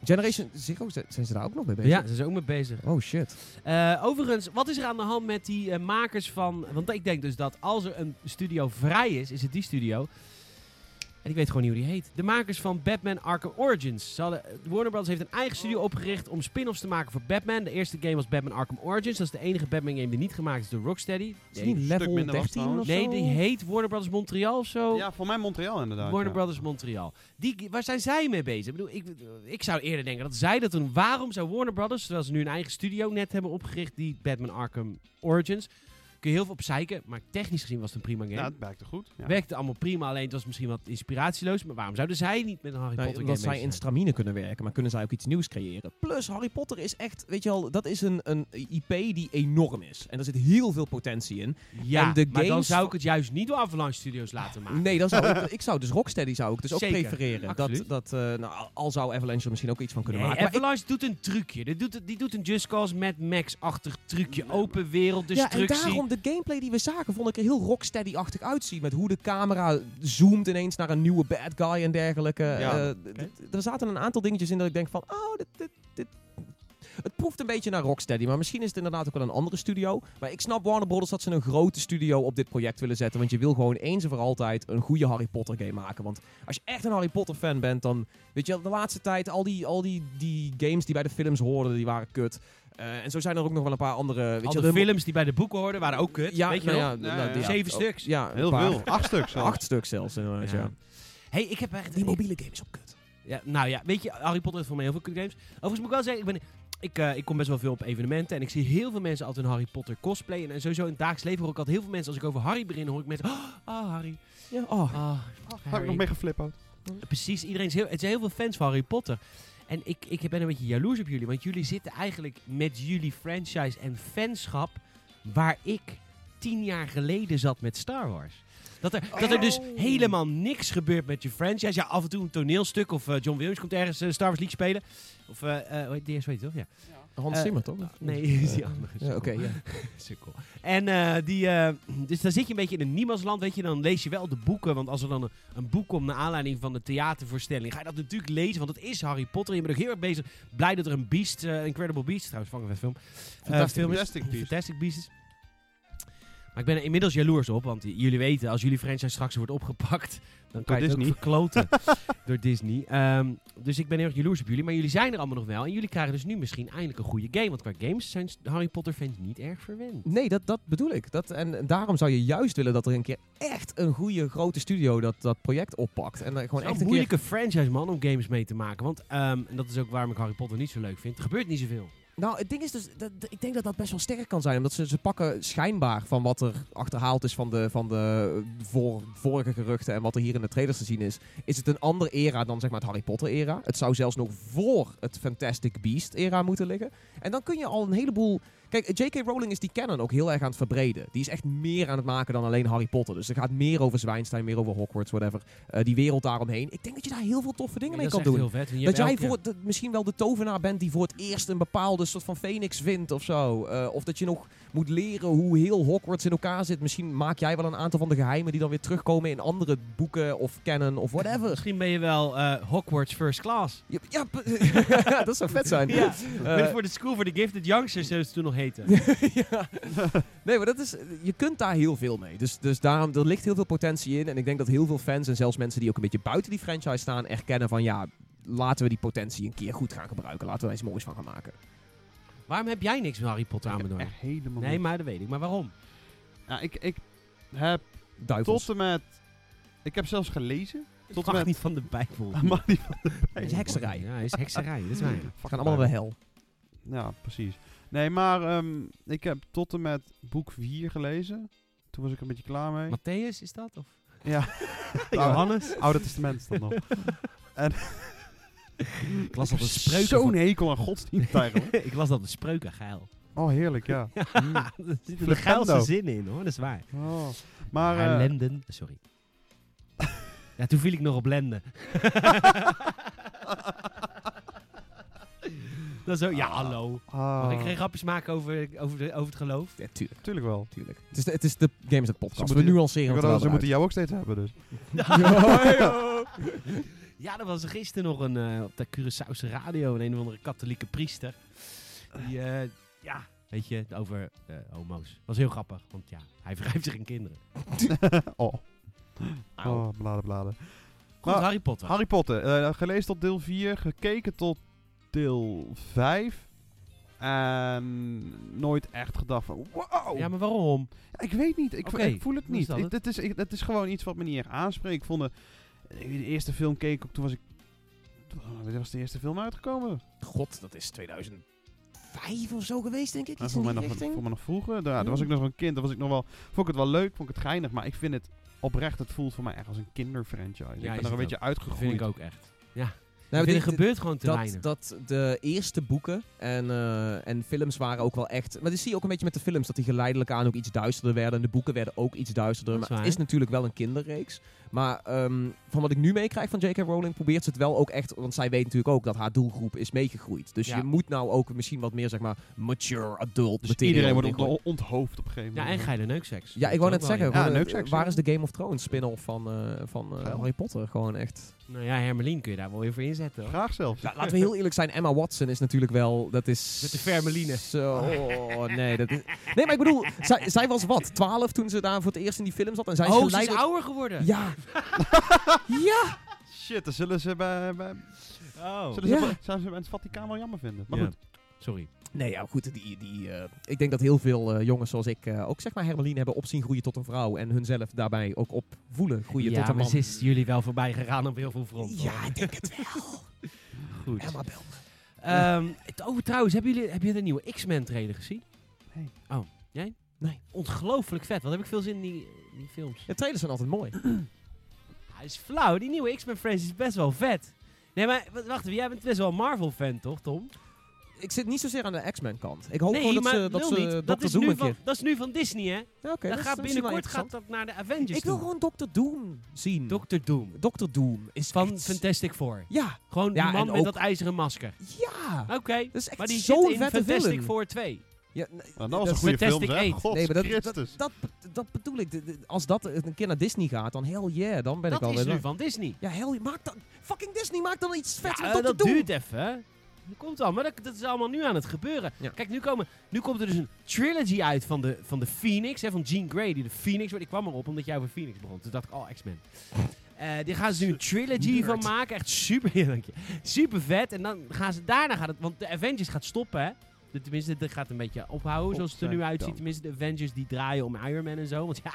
Generation Zero, zijn zijn ze daar ook nog mee bezig? Ja, daar zijn ze ook mee bezig. Oh shit. Eh, overigens, wat is er aan de hand met die eh, makers van... Want ik denk dus dat als er een studio vrij is, is het die studio. En ik weet gewoon niet hoe die heet. De makers van Batman Arkham Origins. Ze hadden, Warner Bros. heeft een eigen studio opgericht om spin-offs te maken voor Batman. De eerste game was Batman Arkham Origins. Dat is de enige Batman game die niet gemaakt is door Rocksteady. Is Nee, niet stuk level minder was 13 of trouwens. nee, zo? die heet Warner Bros. Montreal of zo. Ja, voor mij Montreal inderdaad. Warner ja. Brothers Montreal. Die, waar zijn zij mee bezig? Ik, bedoel, ik, ik zou eerder denken dat zij dat doen. Waarom zou Warner Brothers, terwijl ze nu een eigen studio net hebben opgericht, die Batman Arkham Origins, kun je heel veel op zeiken, maar technisch gezien was het een prima game. Ja, het werkte goed. Ja. Werkte allemaal prima, alleen het was misschien wat inspiratieloos. Maar waarom zouden zij niet met een Harry Nou, Potter omdat game zij bezig in stramine kunnen werken, maar kunnen zij ook iets nieuws creëren. Plus, Harry Potter is echt, weet je wel, dat is een, een IP die enorm is. En er zit heel veel potentie in. Ja, en de maar dan zou ik het juist niet door Avalanche Studios laten maken. Nee, dan zou ik, ik zou dus Rocksteady zou ik dus ook Zeker, prefereren. Dat, absoluut. dat, eh, nou, al zou Avalanche er misschien ook iets van kunnen Nee, maken. Maar ik- Avalanche doet een trucje. Die doet, die doet een Just Cause Mad Max-achtig trucje. Open wereld, ja, en destructie. daarom de gameplay die we zagen, vond ik er heel Rocksteady-achtig uitzien. Met hoe de camera zoomt ineens naar een nieuwe bad guy en dergelijke. Ja, Eh, Er zaten een aantal dingetjes in dat ik denk van, oh, dit, dit, dit... Het proeft een beetje naar Rocksteady, maar misschien is het inderdaad ook wel een andere studio. Maar ik snap Warner Brothers dat ze een grote studio op dit project willen zetten. Want je wil gewoon eens en voor altijd een goede Harry Potter game maken. Want als je echt een Harry Potter fan bent, dan weet je de laatste tijd al die, al die, die games die bij de films hoorden, die waren kut. Eh, en zo zijn er ook nog wel een paar andere... Weet Al je, de de- films die bij de boeken hoorden waren ook kut. ja, weet je nou wel? ja, Ja, nou, ja, die- ja. Zeven oh, stuks. Ja, een Heel paar. veel. Acht stuks zelfs. Acht stuks zelfs. inderdaad, Ja. ja. Hey, ik heb echt... Die mobiele game is ook kut. Ja, nou ja, weet je, Harry Potter heeft voor mij heel veel kut games. Overigens moet ik wel zeggen, ik, ben, ik, eh, ik kom best wel veel op evenementen. En ik zie heel veel mensen altijd een Harry Potter cosplay. En, en sowieso in het dagelijks leven hoor ik altijd heel veel mensen, als ik over Harry begin, hoor ik mensen... Oh, ah, Harry. Ja, oh. Ah, Had ik Harry. nog mee geflipperd. Precies, iedereen is heel, het zijn heel veel fans van Harry Potter. En ik, ik ben een beetje jaloers op jullie, want jullie zitten eigenlijk met jullie franchise en fanschap waar ik tien jaar geleden zat met Star Wars. Dat er, dat er dus Oh. helemaal niks gebeurt met je franchise. Ja, af en toe een toneelstuk of eh, John Williams komt ergens eh, Star Wars League spelen. Of, eerst, weet je toch? Ja. Hans Eh, Zimmer, toch? Nee, is die Eh, andere. Oké, ja. En eh, die, eh, dus dan zit je een beetje in een niemandsland, weet je. Dan lees je wel de boeken, want als er dan een, een boek komt naar aanleiding van de theatervoorstelling, ga je dat natuurlijk lezen, want het is Harry Potter. Je bent ook heel erg bezig, blij dat er een Beast, eh, Incredible Beast, trouwens, vang een film, eh, Fantastic film is. Fantastic Beast. Fantastic Beast. Maar ik ben er inmiddels jaloers op, want jullie weten, als jullie franchise straks wordt opgepakt, dan kan Door je het ook verkloten door Disney. Ehm, dus ik ben heel erg jaloers op jullie, maar jullie zijn er allemaal nog wel. En jullie krijgen dus nu misschien eindelijk een goede game, want qua games zijn Harry Potter fans niet erg verwend. Nee, dat, dat bedoel ik. Dat, en, en daarom zou je juist willen dat er een keer echt een goede grote studio dat, dat project oppakt. En dan gewoon echt een keer... moeilijke franchise, man, om games mee te maken. Want, ehm, en dat is ook waarom ik Harry Potter niet zo leuk vind. Er gebeurt niet zoveel. Nou, het ding is dus, dat, ik denk dat dat best wel sterk kan zijn. Omdat ze, ze pakken schijnbaar van wat er achterhaald is van de, van de vorige geruchten en wat er hier in de trailers te zien is. Is het een andere era dan zeg maar het Harry Potter era. Het zou zelfs nog voor het Fantastic Beast era moeten liggen. En dan kun je al een heleboel... Kijk, J.K. Rowling is die canon ook heel erg aan het verbreden. Die is echt meer aan het maken dan alleen Harry Potter. Dus er gaat meer over Zwijnstein, meer over Hogwarts, whatever. Eh, die wereld daaromheen. Ik denk dat je daar heel veel toffe dingen mee kan doen. heel vet. Dat jij voor misschien wel de tovenaar bent die voor het eerst een bepaalde soort van phoenix vindt of zo. Eh, of dat je nog moet leren hoe heel Hogwarts in elkaar zit. Misschien maak jij wel een aantal van de geheimen die dan weer terugkomen in andere boeken of canon of whatever. Misschien ben je wel eh, Hogwarts First Class. Ja, dat zou vet zijn. Ja, voor de School for the Gifted Youngsters, toen nog ja. Nee, maar dat is, je kunt daar heel veel mee. Dus, dus daarom, er ligt heel veel potentie in. En ik denk dat heel veel fans en zelfs mensen die ook een beetje buiten die franchise staan, erkennen van ja, laten we die potentie een keer goed gaan gebruiken. Laten we er iets moois van gaan maken. Waarom heb jij niks met Harry Potter aan me helemaal Nee, maar dat weet ik. Maar waarom? Ja, ik, ik heb duivels. tot en met... Ik heb zelfs gelezen. Het Tot mag met... niet van de Bijbel. Mag niet van de Het is hekserij. Ja, het is hekserij, dat is waar. We gaan allemaal naar de hel. Ja, precies. Nee, maar ehm, ik heb tot en met boek 4 gelezen. Toen was ik een beetje klaar mee. Matthäus is dat? Of Ja. Johannes? Oude Testament is dat nog. Ik las dat spreuken... Zo'n hekel aan godsdienst eigenlijk. ik las dat de spreuken geil. Oh, heerlijk, ja. Ja, er zitten de geilste zinnen in hoor, dat is waar. Oh. Maar, Maar eh, lenden... Sorry. ja, toen viel ik nog op lenden. Dat is. Ja, hallo. ah, Mag ik geen grapjes maken over, over, de, over het geloof? Ja, tuurlijk. Tuurlijk wel. tuurlijk. Het, is de, het is de Games Ze podcast. We moeten- nuanceren Ik het wou wel dat- ze moeten jou ook steeds hebben, dus. Ja, er was gisteren nog een eh, op de Curaçaose radio een een of andere katholieke priester. Die, eh, ja, weet je, over eh, homo's. Was heel grappig, want ja, hij wrijft zich in kinderen. oh. Auw. Oh, bladen, bladen. Goed, Maar- Harry Potter. Harry Potter. eh, gelezen tot deel 4, gekeken tot deel 5. En nooit echt gedacht van, wow. Ja, maar waarom? Ja, ik weet niet. Ik, ik voel het niet. dat Ik, is, ik, het is gewoon iets wat me niet echt aanspreekt. Ik vond de, de eerste film keek ik, toen was ik... Wanneer was de eerste film uitgekomen? God, dat is 2005 of zo geweest, denk ik. Iets voor, in mij die nog, richting. voor mij nog vroeger. Ja, Ja. toen was ik nog een kind. Dan was ik nog wel, vond ik het wel leuk, vond ik het geinig. Maar ik vind het oprecht, het voelt voor mij echt als een kinderfranchise. ik is ben er een beetje uitgegroeid. vind ik ook echt. Ja, Nou, dit- er gebeurt gewoon te dat, weinig. dat de eerste boeken en, eh, en films waren ook wel echt... Maar dat zie je ook een beetje met de films, dat die geleidelijk aan ook iets duisterder werden. En de boeken werden ook iets duisterder. Is maar het is natuurlijk wel een kinderreeks. Maar ehm, van wat ik nu meekrijg van J.K. Rowling, probeert ze het wel ook echt... Want zij weet natuurlijk ook dat haar doelgroep is meegegroeid. Dus Ja. je moet nou ook misschien wat meer, zeg maar, mature adult Dus iedereen wordt ont- onthoofd op een gegeven ja, moment. en geile neukseks. Ja, ik wou net zeggen, Ja, neukseks, waar ja. is de Game of Thrones spin-off van, eh, van eh. Harry Potter? Gewoon echt... Nou ja, Hermelien kun je daar wel weer voor inzetten hoor. Graag zelfs. Ja, laten we heel eerlijk zijn, Emma Watson is natuurlijk wel... Dat is... Met de Vermeline. Zo, oh, nee, dat is... Nee, maar ik bedoel, zij, zij was wat? 12 toen ze daar voor het eerst in die film zat. En zij is Oh, ze is ouder geworden. Ja. ja. Shit, dan zullen ze bij, bij, Oh. zullen Ja. ze, zouden ze bij het Vaticaan wel jammer vinden. Maar Ja. goed. Sorry. Nee, ja, goed. Die, die, eh, ik denk dat heel veel eh, jongens zoals ik eh, ook zeg maar Hermeline hebben opzien groeien tot een vrouw. En hunzelf daarbij ook op voelen groeien ja, tot een maar man. ze is jullie wel voorbij gegaan op heel veel fronten. Ja, ik denk het wel. goed. Emma Bel. Ehm, het- oh, trouwens, hebben jullie, heb je de nieuwe X-Men trailer gezien? Nee. Oh, jij? Nee. Ongelooflijk vet. Wat heb ik veel zin in die, die films. De trailers zijn altijd mooi. Hij is flauw. Die nieuwe X-Men franchise is best wel vet. Nee, maar wacht even. Jij bent best wel een Marvel-fan, toch, Tom? Ik zit niet zozeer aan de X-Men kant. Ik hoop nee, gewoon dat ze, dat ze niet. Dat Dr. is, Doom nu een van, keer... dat is nu van Disney, hè? Ja, dat gaat is binnenkort gaat dat naar de Avengers Ik wil toe. gewoon Dr. Doom zien. Dr. Doom. Dr. Doom is Van echt- Fantastic Four. Ja, Gewoon Ja, die man met ook- dat ijzeren masker. ja. Oké. Dat is echt Maar die zo'n zit in Fantastic. Four 2. Ja, Nou, dat was een dat- goede film. God Nee, maar dat, dat, Christus. dat, dat bedoel ik. Als dat een keer naar Disney gaat, dan hell yeah, dan ben ik Dat wel is weer... nu van Disney. Ja, hell maak dan... Fucking Disney, maak dan iets vets Ja, met dat Doom. duurt even, hè? Dat komt al, maar dat, dat is allemaal nu aan het gebeuren. Ja. Kijk, nu, komen, nu komt er dus een trilogy uit van de, van de Phoenix, hè, van Jean Grey, die de Phoenix wordt. Ik kwam erop omdat jij over Phoenix begon. Toen dacht ik, oh, X-Men. Eh die gaan ze nu een trilogy Nerd. van maken. Echt super, ja, dank je. super vet. En dan gaan ze daarna gaat het, want de Avengers gaat stoppen, hè? De, tenminste, dat gaat een beetje ophouden, zoals het er nu uitziet. Tenminste, de Avengers die draaien om Iron Man en zo. Want ja,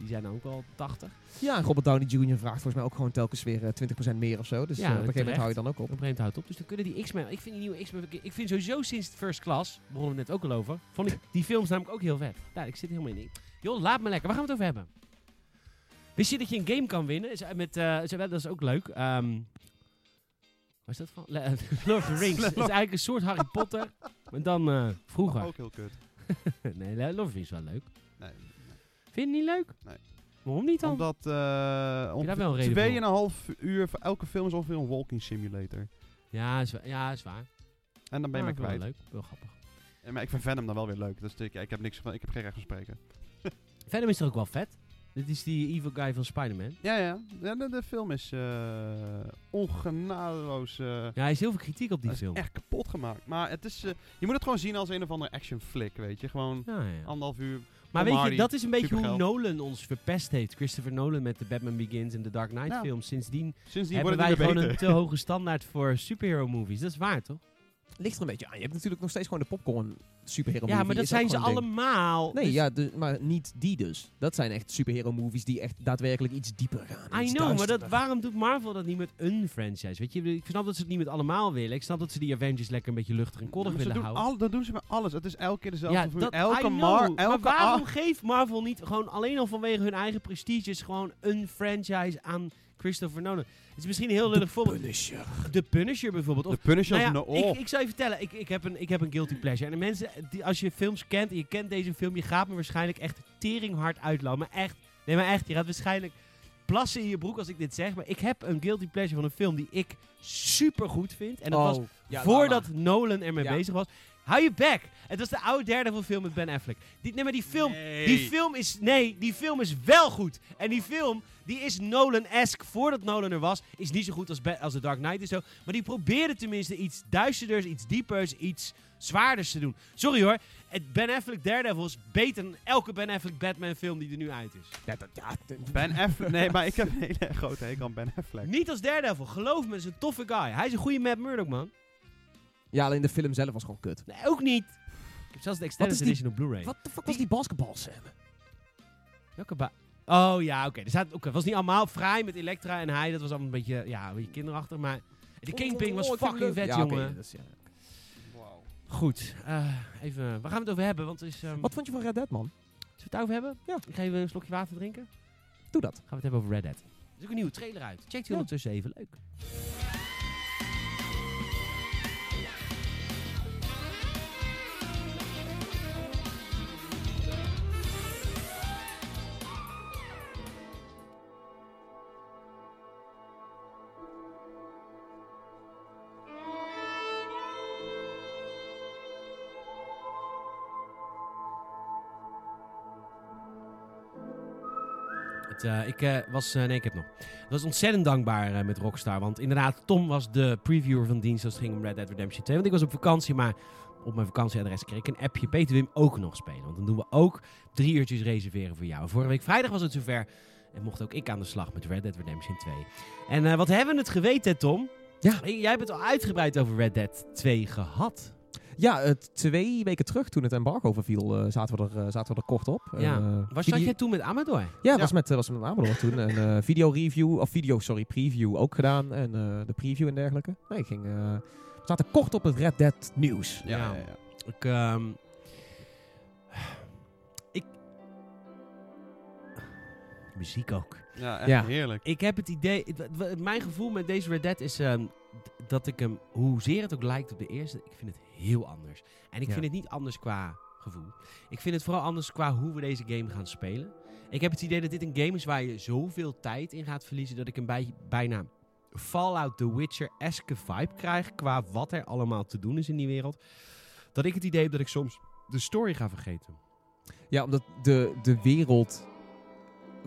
die zijn ook al 80. Ja, en Robert Downey Jr. vraagt volgens mij ook gewoon telkens weer eh, 20% meer of zo. Dus Ja, eh, op een gegeven moment hou je dan ook op. Op een gegeven moment houdt het op. Dus dan kunnen die X-Men... Ik vind die nieuwe X-Men... Ik vind sowieso sinds First Class... begonnen we net ook al over... Vond ik die films namelijk ook heel vet. Ja, ik zit helemaal in. Joh, laat me lekker. Waar gaan we het over hebben? Wist je dat je een game kan winnen? Is, eh, met, eh, dat is ook leuk. Ehm is dat van? Le- Lord of the Rings. Het is eigenlijk een soort Harry Potter. Maar dan eh, vroeger. Ook heel kut. nee, Lord of the Rings is wel leuk. Nee. Vind je het niet leuk? Nee. Waarom niet dan? Omdat uh, wel een reden ongeveer voor? tweeënhalf uur voor elke film is ongeveer een walking simulator. Ja, is, ja, is waar. En dan ben je Maar me wel kwijt. leuk. Wel grappig. Ja, maar ik vind Venom dan wel weer leuk. Dus ik, ik heb niks van, ik heb geen recht van spreken. Venom is toch ook wel vet? Dit is die evil guy van Spider-Man. Ja, ja. ja de, de film is uh, ongenadeloos. Uh, Ja, hij is heel veel kritiek op die film. echt kapot gemaakt. Maar het is, uh, je moet het gewoon zien als een of andere action flick, weet je. Gewoon Ja, ja. anderhalf uur. Maar weet je, dat is een beetje hoe. Nolan ons verpest heeft. Christopher Nolan met de Batman Begins en de Dark Knight films. Sindsdien Sindsdien hebben wij gewoon een te hoge standaard voor superhero movies. Dat is waar, toch? Ligt er een beetje aan. Je hebt natuurlijk nog steeds gewoon de popcorn superhero Ja, movie. maar dat zijn ze allemaal. Nee, Dus- ja, de- maar niet die dus. Dat zijn echt superhero movies die echt daadwerkelijk iets dieper gaan. I know, maar dat, waarom doet Marvel dat niet met een franchise? Weet je, ik snap dat ze het niet met allemaal willen. Ik snap dat ze die Avengers lekker een beetje luchtig en koddig willen doen houden. al, dat doen ze met alles. Het is elke keer dezelfde Ja, dat, elke I know, mar, maar elke waarom ar- geeft Marvel niet gewoon alleen al vanwege hun eigen prestiges gewoon een franchise aan Christopher Nolan? Het is misschien een heel lullig voorbeeld. Punisher. De Punisher bijvoorbeeld. Of de Punisher Nou ja, oh. ik, ik zou je vertellen, ik, ik, heb een, ik heb een guilty pleasure. En de mensen, die, als je films kent en je kent deze film, je gaat me waarschijnlijk echt teringhard uitlachen. Maar echt, nee maar echt, je gaat waarschijnlijk plassen in je broek als ik dit zeg. Maar ik heb een guilty pleasure van een film die ik super goed vind. En dat was Oh, ja, voordat Nolan ermee Ja. bezig was. Hou je back. Het was de oude derde van film met Ben Affleck. Die, nee, maar die film, die film is, nee, die film is wel goed. En die film, die is Nolan-esque voordat Nolan er was. Is niet zo goed als, als The Dark Knight en zo. Maar die probeerde tenminste iets duisterders, iets diepers, iets zwaarders te doen. Sorry hoor, het Ben Affleck Daredevil is beter dan elke Ben Affleck Batman film die er nu uit is. Ja, dat, ja, Ben Affleck. Nee, maar ik heb een hele grote hekel aan Ben Affleck. Niet als Daredevil, geloof me, is een toffe guy. Hij is een goede Matt Murdock, man. Ja, alleen de film zelf was gewoon kut. Nee, ook niet. Ik heb zelfs de Extended die- Edition op Blu-ray. Wat de fuck was die basketbalscène? Welke ba- Oh ja, oké. Er staat- oké, Het was niet allemaal fraai met Elektra en hij. Dat was allemaal een beetje, ja, een beetje kinderachtig. Maar de Kingpin was fucking vet, leuk. Ja, oké, jongen. dat is- ja. Goed. eh, even, waar gaan we het over hebben? Want is, ehm, Wat vond je van Red Dead, man? Zullen we het over hebben? Ja. Ik ga even een slokje water drinken. Doe dat. Gaan we het hebben over Red Dead. Er is ook een nieuwe trailer uit. Check die Ja. ondertussen even. Leuk. Eh, ik eh, was, eh, nee, ik heb nog. Ik was ontzettend dankbaar met Rockstar. Want inderdaad, Tom was de previewer van dienst als het ging om Red Dead Redemption 2. Want ik was op vakantie, maar op mijn vakantieadres kreeg ik een appje. Peter Wim ook nog spelen. Want dan doen we ook drie uurtjes reserveren voor jou. Vorige week vrijdag was het zover. En mocht ook ik aan de slag met Red Dead Redemption 2. En wat hebben we het geweten, Tom? Ja. Jij hebt het al uitgebreid over Red Dead 2 gehad. Ja, het twee weken terug toen het embargo verviel, eh, zaten, we er, eh, zaten we er kort op. Ja. En, eh, Was video- dat jij toen met Amador? Ja, was met, was met Amador toen. Een eh, video review, of video, sorry, preview ook gedaan. En eh, de preview en dergelijke. Nee, ik ging, eh, we zaten kort op het Red Dead nieuws. Ja, Ja. ja, ja. Ik, ehm, ik... Muziek ook. Ja, echt Ja. heerlijk. Ik heb het idee... het- Mijn gevoel met deze Red Dead is ehm, dat ik hem... Hoezeer het ook lijkt op de eerste, ik vind het heel anders. En ik Ja. vind het niet anders qua gevoel. Ik vind het vooral anders qua hoe we deze game gaan spelen. Ik heb het idee dat dit een game is waar je zoveel tijd in gaat verliezen... dat ik een bij, bijna Fallout The Witcher-esque vibe krijg... qua wat er allemaal te doen is in die wereld. Dat ik het idee heb dat ik soms de story ga vergeten. Ja, omdat de, de wereld...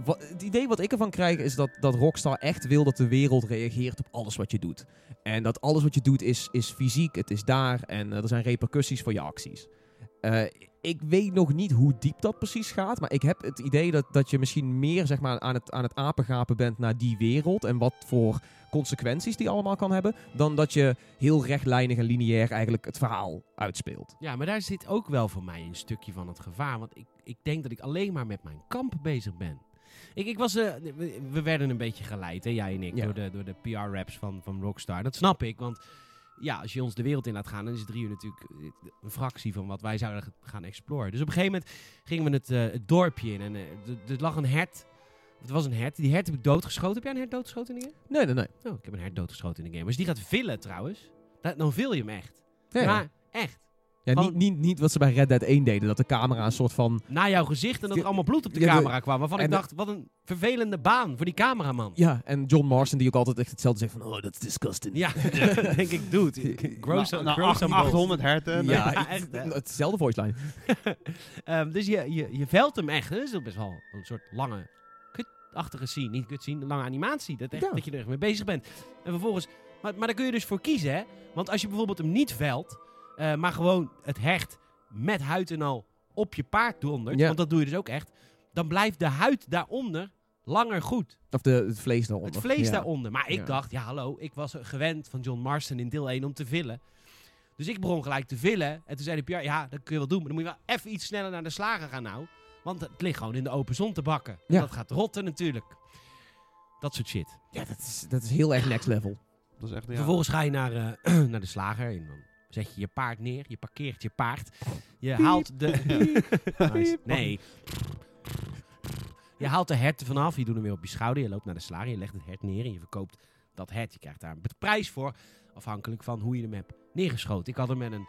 Het idee wat ik ervan krijg is dat, dat Rockstar echt wil dat de wereld reageert op alles wat je doet. En dat alles wat je doet is, is fysiek, het is daar en eh, er zijn repercussies voor je acties. Eh, ik weet nog niet hoe diep dat precies gaat, maar ik heb het idee dat, dat je misschien meer zeg maar, aan, het, aan het apengapen bent naar die wereld en wat voor consequenties die allemaal kan hebben, dan dat je heel rechtlijnig en lineair eigenlijk het verhaal uitspeelt. Ja, maar daar zit ook wel voor mij een stukje van het gevaar. Want ik, ik denk dat ik alleen maar met mijn kamp bezig ben. Ik, ik was, eh, we, we werden een beetje geleid, hè, jij en ik, Ja. door de, door de PR-raps van, van Rockstar. Dat snap ik, want ja, als je ons de wereld in laat gaan, dan is drie uur natuurlijk eh, een fractie van wat wij zouden gaan exploren. Dus op een gegeven moment gingen we het, eh, het dorpje in en er lag een hert. Het was een hert. Die hert heb ik doodgeschoten. Heb jij een hert doodgeschoten in de game? Nee, nee, nee. Oh, ik heb een hert doodgeschoten in de game. Als die gaat villen trouwens, da- dan vil je hem echt. Ja. Maar echt. Ja, niet, niet, niet wat ze bij Red Dead 1 deden, dat de camera een soort van... naar jouw gezicht en dat er allemaal bloed op de Ja, camera kwam. Waarvan ik dacht, wat een vervelende baan voor die cameraman. Ja, en John Marston die ook altijd echt hetzelfde zegt van... Oh, dat is disgusting. Ja, denk ik, dude. Grow acht- some balls. 800 herten. Ja, Ja, echt, hetzelfde voice line. Ehm, dus je, je, je velt hem echt. hè. Dat is ook best wel een soort lange, kutachtige scene. Niet kut scene, een lange animatie. Dat, echt, Ja. dat je er echt mee bezig bent. En vervolgens... Maar, maar daar kun je dus voor kiezen, hè. Want als je bijvoorbeeld hem niet velt, eh, maar gewoon het hecht met huid en al op je paard dondert, Ja. want dat doe je dus ook echt, dan blijft de huid daaronder langer goed. Of de, het vlees daaronder. Het vlees Ja. daaronder. Maar ik Ja. dacht, ja hallo, ik was gewend van John Marston in deel 1 om te villen. Dus ik begon gelijk te villen. En toen zei de PR, ja, dat kun je wel doen. Maar dan moet je wel even iets sneller naar de slager gaan nou. Want het ligt gewoon in de open zon te bakken. Ja. Dat gaat rotten natuurlijk. Dat soort shit. Ja, dat is, dat is heel erg next level. Dat is echt, ja. Vervolgens ga je naar, eh, naar de slager en dan zet je je paard neer. Je parkeert je paard. Je haalt de... Nice. Nee. Je haalt de herten vanaf. Je doet hem weer op je schouder. Je loopt naar de slager. Je legt het hert neer en je verkoopt dat hert. Je krijgt daar een prijs voor. Afhankelijk van hoe je hem hebt neergeschoten. Ik had hem met een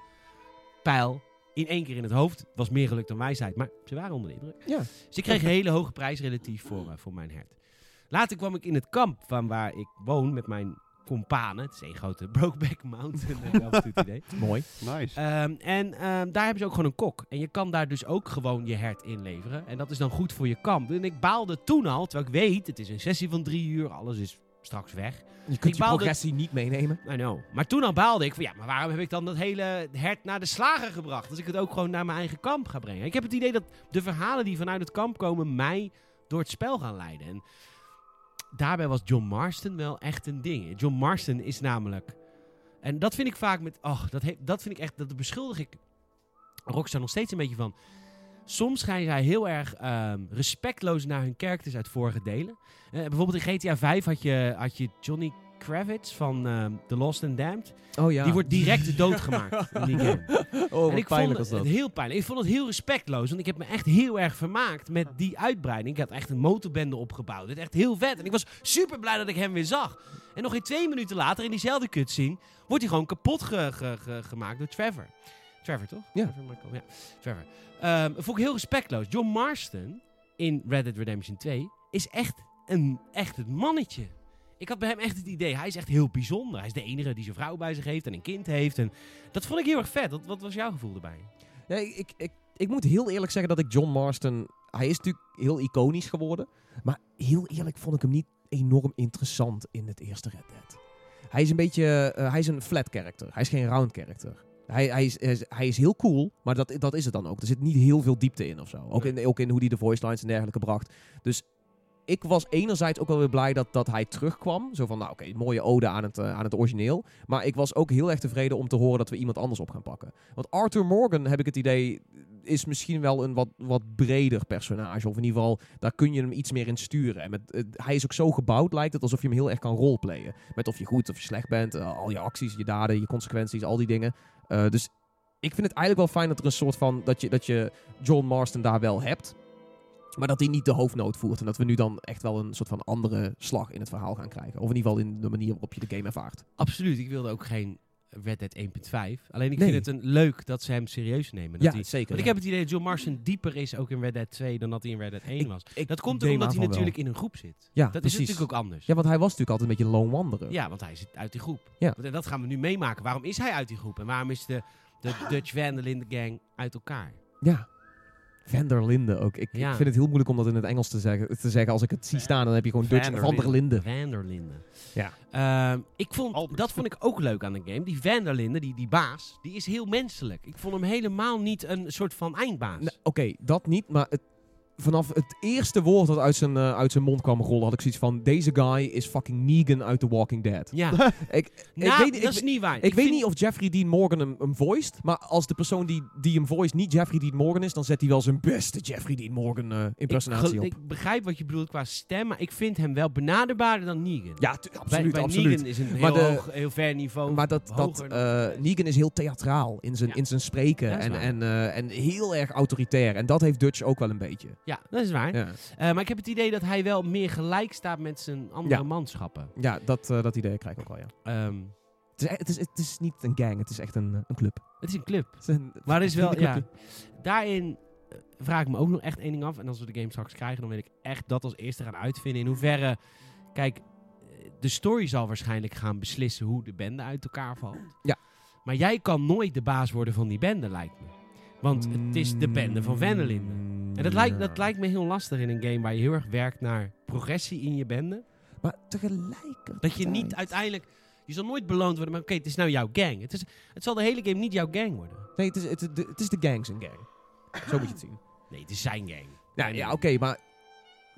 pijl in één keer in het hoofd. Het was meer geluk dan wijsheid. Maar ze waren onder de indruk. Ja. Dus ik kreeg een hele hoge prijs relatief voor, eh, voor mijn hert. Later kwam ik in het kamp van waar ik woon met mijn companen. Het is één grote Brokeback Mountain. eh, idee. Mooi. Nice. Ehm, en ehm, daar hebben ze ook gewoon een kok. En je kan daar dus ook gewoon je hert inleveren. En dat is dan goed voor je kamp. En ik baalde toen al, terwijl ik weet, het is een sessie van drie uur. Alles is straks weg. Je kunt Ik je baalde- progressie niet meenemen. I know. Maar toen al baalde ik van ja, maar waarom heb ik dan dat hele hert naar de slager gebracht? Als ik het ook gewoon naar mijn eigen kamp ga brengen. Ik heb het idee dat de verhalen die vanuit het kamp komen mij door het spel gaan leiden. En daarbij was John Marston wel echt een ding. John Marston is namelijk... En dat vind ik vaak met... Oh, dat, dat vind ik echt... Dat beschuldig ik Rockstar nog steeds een beetje van. Soms gaan zij heel erg ehm, respectloos naar hun characters uit vorige delen. Eh, bijvoorbeeld in GTA 5 had je, had je Johnny Kravitz van ehm, The Lost and Damned. Oh ja. Die wordt direct doodgemaakt in die game. Oh, en ik pijnlijk vond het dat. heel pijnlijk. Ik vond het heel respectloos. Want ik heb me echt heel erg vermaakt met die uitbreiding. Ik had echt een motorbende opgebouwd. Het is echt heel vet. En ik was super blij dat ik hem weer zag. En nog geen twee minuten later, in diezelfde cutscene, wordt hij gewoon kapot ge- ge- ge- gemaakt door Trevor. Trevor, toch? Ja. Trevor Michael, ja. Trevor. Ehm, vond ik heel respectloos. John Marston in Red Dead Redemption 2 is echt, een, echt het mannetje. Ik had bij hem echt het idee, hij is echt heel bijzonder. Hij is de enige die zijn vrouw bij zich heeft en een kind heeft. En dat vond ik heel erg vet. Wat, wat was jouw gevoel erbij? Ja, ik, ik, ik, moet heel eerlijk zeggen dat ik John Marston... Hij is natuurlijk heel iconisch geworden. Maar heel eerlijk vond ik hem niet enorm interessant in het eerste Red Dead. Hij is een beetje... eh, hij is een flat character. Hij is geen round character. Hij, hij, is, hij is- hij is heel cool, maar dat, dat is het dan ook. Er zit niet heel veel diepte in of zo. Ook, in, ook in hoe hij de voice lines en dergelijke bracht. Dus ik was enerzijds ook wel weer blij dat, dat hij terugkwam. Zo van, nou oké, mooie ode aan het, eh, aan het origineel. Maar ik was ook heel erg tevreden om te horen dat we iemand anders op gaan pakken. Want Arthur Morgan, heb ik het idee, is misschien wel een wat, wat breder personage. Of in ieder geval, daar kun je hem iets meer in sturen. En met, hij is ook zo gebouwd, lijkt het, alsof je hem heel erg kan roleplayen. Met of je goed of je slecht bent, eh, al je acties, je daden, je consequenties, al die dingen. Eh, dus ik vind het eigenlijk wel fijn dat er een soort van, dat je, dat je John Marston daar wel hebt. Maar dat hij niet de hoofdnoot voert. En dat we nu dan echt wel een soort van andere slag in het verhaal gaan krijgen. Of in ieder geval in de manier waarop je de game ervaart. Absoluut. Ik wilde ook geen Red Dead 1.5. Alleen ik Nee. vind het een, leuk dat ze hem serieus nemen. Dat Ja, hij- zeker. want ik heb het idee dat John Marston dieper is ook in Red Dead 2 dan dat hij in Red Dead 1 Ik- was. ik Dat komt omdat hij wel. natuurlijk in een groep zit. Ja, Dat precies. is natuurlijk ook anders. Ja, want hij was natuurlijk altijd een beetje een lone wanderer. Ja, want hij zit uit die groep. Ja. Want Dat gaan we nu meemaken. Waarom is hij uit die groep? En waarom is de, de Dutch Van der Linde gang uit elkaar? Ja. Van der Linde ook. Ik, Ja. ik vind het heel moeilijk om dat in het Engels te zeggen. Te zeggen. Als ik het zie staan, dan heb je gewoon Dutch Van der Van der Linde. Van der Linde. Ja. Ehm, ik vond, Albert. dat vond ik ook leuk aan de game. Die Van der Linde, die, die baas, die is heel menselijk. Ik vond hem helemaal niet een soort van eindbaas. Nou, Oké, dat niet, maar het, vanaf het eerste woord dat uit zijn, eh, uit zijn mond kwam rollen, had ik zoiets van: deze guy is fucking Negan uit The Walking Dead. Ja, Ik, nou, weet, niet- dat ik, is niet waar. ik weet vind- niet of Jeffrey Dean Morgan hem, hem voiced, maar als de persoon die, die hem voiced niet Jeffrey Dean Morgan is, dan zet hij wel zijn beste Jeffrey Dean Morgan ik, impersonatie op. ik begrijp wat je bedoelt qua stem, maar ik vind hem wel benaderbaarder dan Negan. ja, tu- bij, absoluut, bij absoluut. Negan is een heel, Maar de- hoog, heel ver niveau. Maar dat, dat eh, Negan is heel theatraal in zijn, Ja. in zijn spreken en, en, en heel erg autoritair. En dat heeft Dutch ook wel een beetje. Ja, dat is waar. Ja, Eh, maar ik heb het idee dat hij wel meer gelijk staat met zijn andere Ja. manschappen. ja dat, eh, dat idee krijg ik ook wel, ja. Ehm, Het is, e- het, is, het is niet een gang, het is echt een, een club. het is een club. Het is een Maar is wel, ja. Daarin eh, vraag ik me ook nog echt één ding af. En als we de game straks krijgen, dan wil ik echt dat als eerste gaan uitvinden. In hoeverre, kijk, de story zal waarschijnlijk gaan beslissen hoe de bende uit elkaar valt. Ja. Maar jij kan nooit de baas worden van die bende, lijkt me. Want het is de bende van Vanderlinde. En dat lijkt, dat lijkt me heel lastig in een game waar je heel erg werkt naar progressie in je bende. Maar tegelijkertijd... Dat je niet uiteindelijk... Je zal nooit beloond worden, maar oké, het is nou jouw gang. Het, is, het zal de hele game niet jouw gang worden. Nee, het is, het, het is de gangs een gang. Zo moet je het zien. Nee, het is zijn gang. Ja, ja oké, maar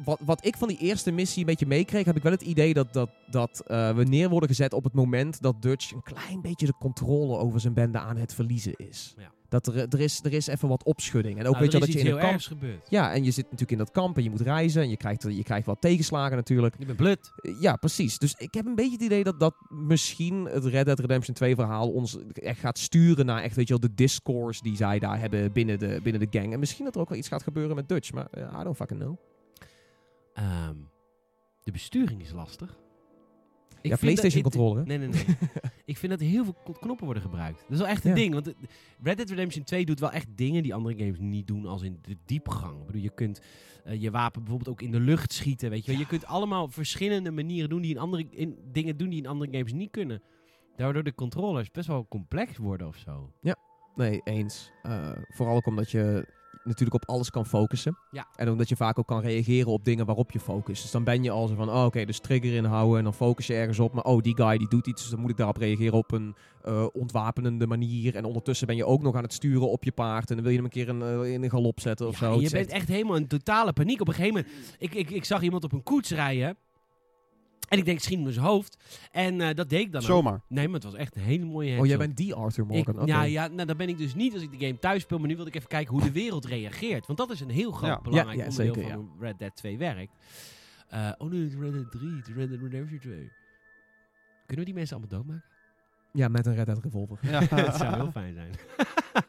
wat, wat ik van die eerste missie een beetje meekreeg, heb ik wel het idee dat, dat, dat eh, we neer worden gezet op het moment dat Dutch een klein beetje de controle over zijn bende aan het verliezen is. Ja. Dat er, er, is, er is even wat opschudding. En ook Nou, weet je dat je in een kamp... ergs gebeurd. Ja, en je zit natuurlijk in dat kamp en je moet reizen en je krijgt, je krijgt wat tegenslagen natuurlijk. Ik ben blut. Eh, Ja, precies. Dus ik heb een beetje het idee dat, dat misschien het Red Dead Redemption 2 verhaal ons echt gaat sturen naar echt, weet je wel, de discourse die zij daar hebben binnen de, binnen de gang. En misschien dat er ook wel iets gaat gebeuren met Dutch, maar eh, I don't fucking know. Ehm, de besturing is lastig. Ik ja, PlayStation controller. Nee, nee, nee. ik vind dat heel veel knoppen worden gebruikt. Dat is wel echt een Ja. ding. Want Red Dead Redemption 2 doet wel echt dingen die andere games niet doen. Als in de diepgang. Ik bedoel, je kunt eh, je wapen bijvoorbeeld ook in de lucht schieten. Weet je, wel. je kunt allemaal verschillende manieren doen die in andere, in, dingen doen die in andere games niet kunnen. Daardoor de controllers best wel complex worden of zo. Nee, eens. Eh, vooral ook omdat je natuurlijk op alles kan focussen. Ja. En omdat je vaak ook kan reageren op dingen waarop je focust. Dus dan ben je al zo van, oh, oké, dus trigger inhouden en dan focus je ergens op. Maar oh, die guy die doet iets, dus dan moet ik daarop reageren op een eh, ontwapenende manier. En ondertussen ben je ook nog aan het sturen op je paard. En dan wil je hem een keer in, eh, in een galop zetten of Ja, zo. je bent echt- echt helemaal in totale paniek. Op een gegeven moment, ik, ik, ik zag iemand op een koets rijden. En ik denk, schiet hem in zijn hoofd. En eh, dat deed ik dan ook. Zomaar. Nee, maar het was echt een hele mooie Oh, jij headshot. bent die Arthur Ik, Morgan. Oké. ja, ja nou, dat ben ik dus niet als ik de game thuis speel. Maar nu wil ik even kijken hoe de wereld reageert. Want dat is een heel groot Ja. belangrijk Ja, ja, onderdeel zeker, van hoe Red Dead 2 werkt. Eh, oh nee, is Red Dead 3, het is Red Dead Redemption 2. Kunnen we die mensen allemaal doodmaken? Ja, met een Red Dead revolver. Ja. dat zou heel fijn zijn.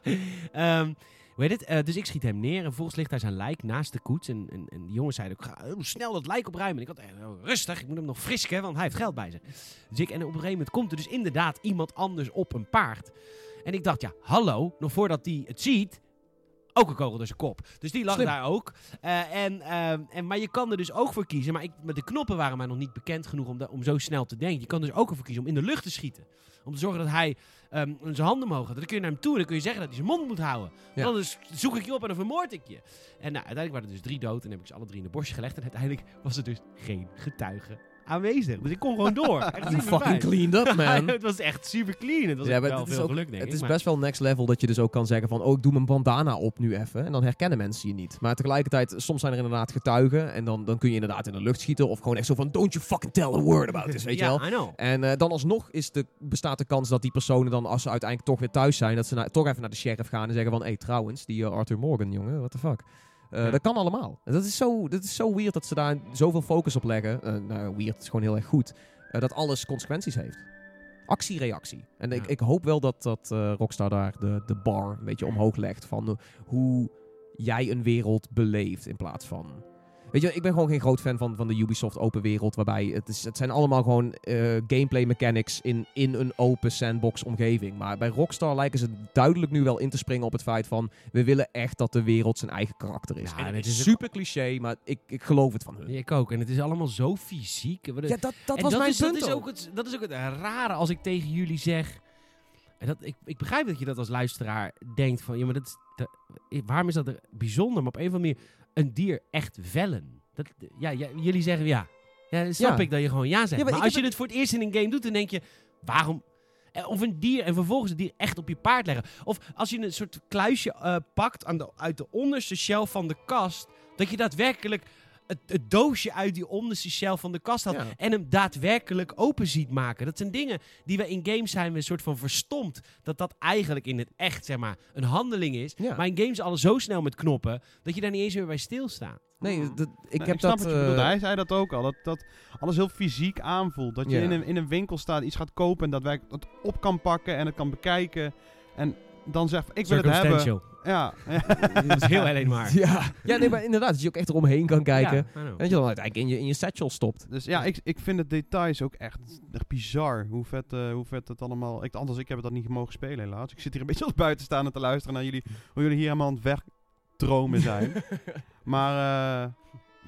Ehm hoe heet het? Eh, dus ik schiet hem neer en vervolgens ligt daar zijn lijk naast de koets. En, en, en die jongens zeiden ook, ga heel snel dat lijk opruimen. En ik had, eh, oh, rustig, ik moet hem nog frisken, want hij heeft geld bij zich. Dus en op een gegeven moment komt er dus inderdaad iemand anders op een paard. En ik dacht, ja, hallo, nog voordat hij het ziet, ook een kogel door zijn kop. Dus die lag Slim. daar ook. Eh, en, ehm, en, maar je kan er dus ook voor kiezen. Maar ik, de knoppen waren mij nog niet bekend genoeg om, om zo snel te denken. Je kan dus ook ervoor kiezen om in de lucht te schieten. Om te zorgen dat hij ehm, zijn handen omhoog gaat. Dan kun je naar hem toe en dan kun je zeggen dat hij zijn mond moet houden. Ja. Want Anders zoek ik je op en dan vermoord ik je. En nou, uiteindelijk waren er dus drie dood. En heb ik ze alle drie in de borstje gelegd. En uiteindelijk was er dus geen getuige aanwezig. Dus ik kon gewoon door. Echt You fucking cleaned up, man. het was echt super clean. Het was Ja, maar wel het veel ook- geluk, denk Het ik. is maar- best wel next level dat je dus ook kan zeggen van... Oh, ik doe mijn bandana op nu even. En dan herkennen mensen je niet. Maar tegelijkertijd, soms zijn er inderdaad getuigen. En dan, dan kun je inderdaad in de lucht schieten. Of gewoon echt zo van... Don't you fucking tell a word about this, weet je wel. I know. En eh, dan alsnog is de, bestaat de kans dat die personen dan, als ze uiteindelijk toch weer thuis zijn, dat ze na- toch even naar de sheriff gaan en zeggen van, hé, hey, trouwens, die eh, Arthur Morgan, jongen, what the fuck. Eh, Ja. Dat kan allemaal. En dat is, zo, dat is zo weird dat ze daar zoveel focus op leggen. Eh, nou, weird is gewoon heel erg goed. Eh, dat alles consequenties heeft. Actie-reactie. En ik, Ja. ik hoop wel dat, dat Rockstar daar de, de bar een beetje omhoog legt van hoe jij een wereld beleeft in plaats van... Weet je, ik ben gewoon geen groot fan van, van de Ubisoft open wereld. Waarbij het, is, het zijn allemaal gewoon eh, gameplay mechanics in, in een open sandbox omgeving. Maar bij Rockstar lijken ze duidelijk nu wel in te springen op het feit van... We willen echt dat de wereld zijn eigen karakter is. Ja, en het het is super cliché, maar ik, ik geloof het van hun. Ik ook. En het is allemaal zo fysiek. Ja, dat, dat en was dat mijn is, punt dat is, ook. het, dat is ook het rare als ik tegen jullie zeg... En dat, ik, ik begrijp dat je dat als luisteraar denkt van... Ja, maar dat- waarom is dat er bijzonder? Maar op een of andere manier een dier echt vellen. Dat, ja, ja, jullie zeggen ja. Ja, snap Ja. ik dat je gewoon ja zegt. Ja, maar als je het voor het eerst in een game doet, dan denk je... Waarom... eh, Of een dier en vervolgens het dier echt op je paard leggen. Of als je een soort kluisje eh, pakt aan de, uit de onderste shelf van de kast... Dat je daadwerkelijk het, het doosje uit die onderste shelf van de kast haalt... Ja. en hem daadwerkelijk open ziet maken. Dat zijn dingen die we in games zijn we een soort van verstomd. Dat dat eigenlijk in het echt, zeg maar, een handeling is. Ja. Maar in games alles zo snel met knoppen... dat je daar niet eens meer bij stilstaat. Nee, dat, ik Nee, heb snap dat... wat je bedoelt. eh, Hij zei dat ook al. Dat, dat alles heel fysiek aanvoelt. Dat je Ja. in, een, in een winkel staat, iets gaat kopen en dat wij het op kan pakken en het kan bekijken. En dan zegt, ik wil het hebben. Ja. Dat is heel alleen maar. Ja. ja, nee, maar inderdaad, dat je ook echt eromheen kan kijken. Ja. En dat je dan uiteindelijk in je, in je satchel stopt. Dus ja, ik, ik vind de details ook echt, echt bizar. Hoe vet, eh, hoe vet het allemaal... Ik, anders, ik heb het dat niet mogen spelen helaas. Ik zit hier een beetje als buiten staan en te luisteren naar jullie. Hoe jullie hier helemaal aan het wegdromen zijn. maar eh,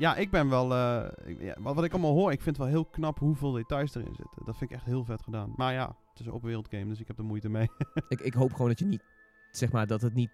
ja, ik ben wel... eh, ik- ja, wat, wat ik allemaal hoor, ik vind het wel heel knap hoeveel details erin zitten. Dat vind ik echt heel vet gedaan. Maar ja, het is een open wereld game, dus ik heb er moeite mee. ik, ik hoop gewoon dat je niet, zeg maar, dat het niet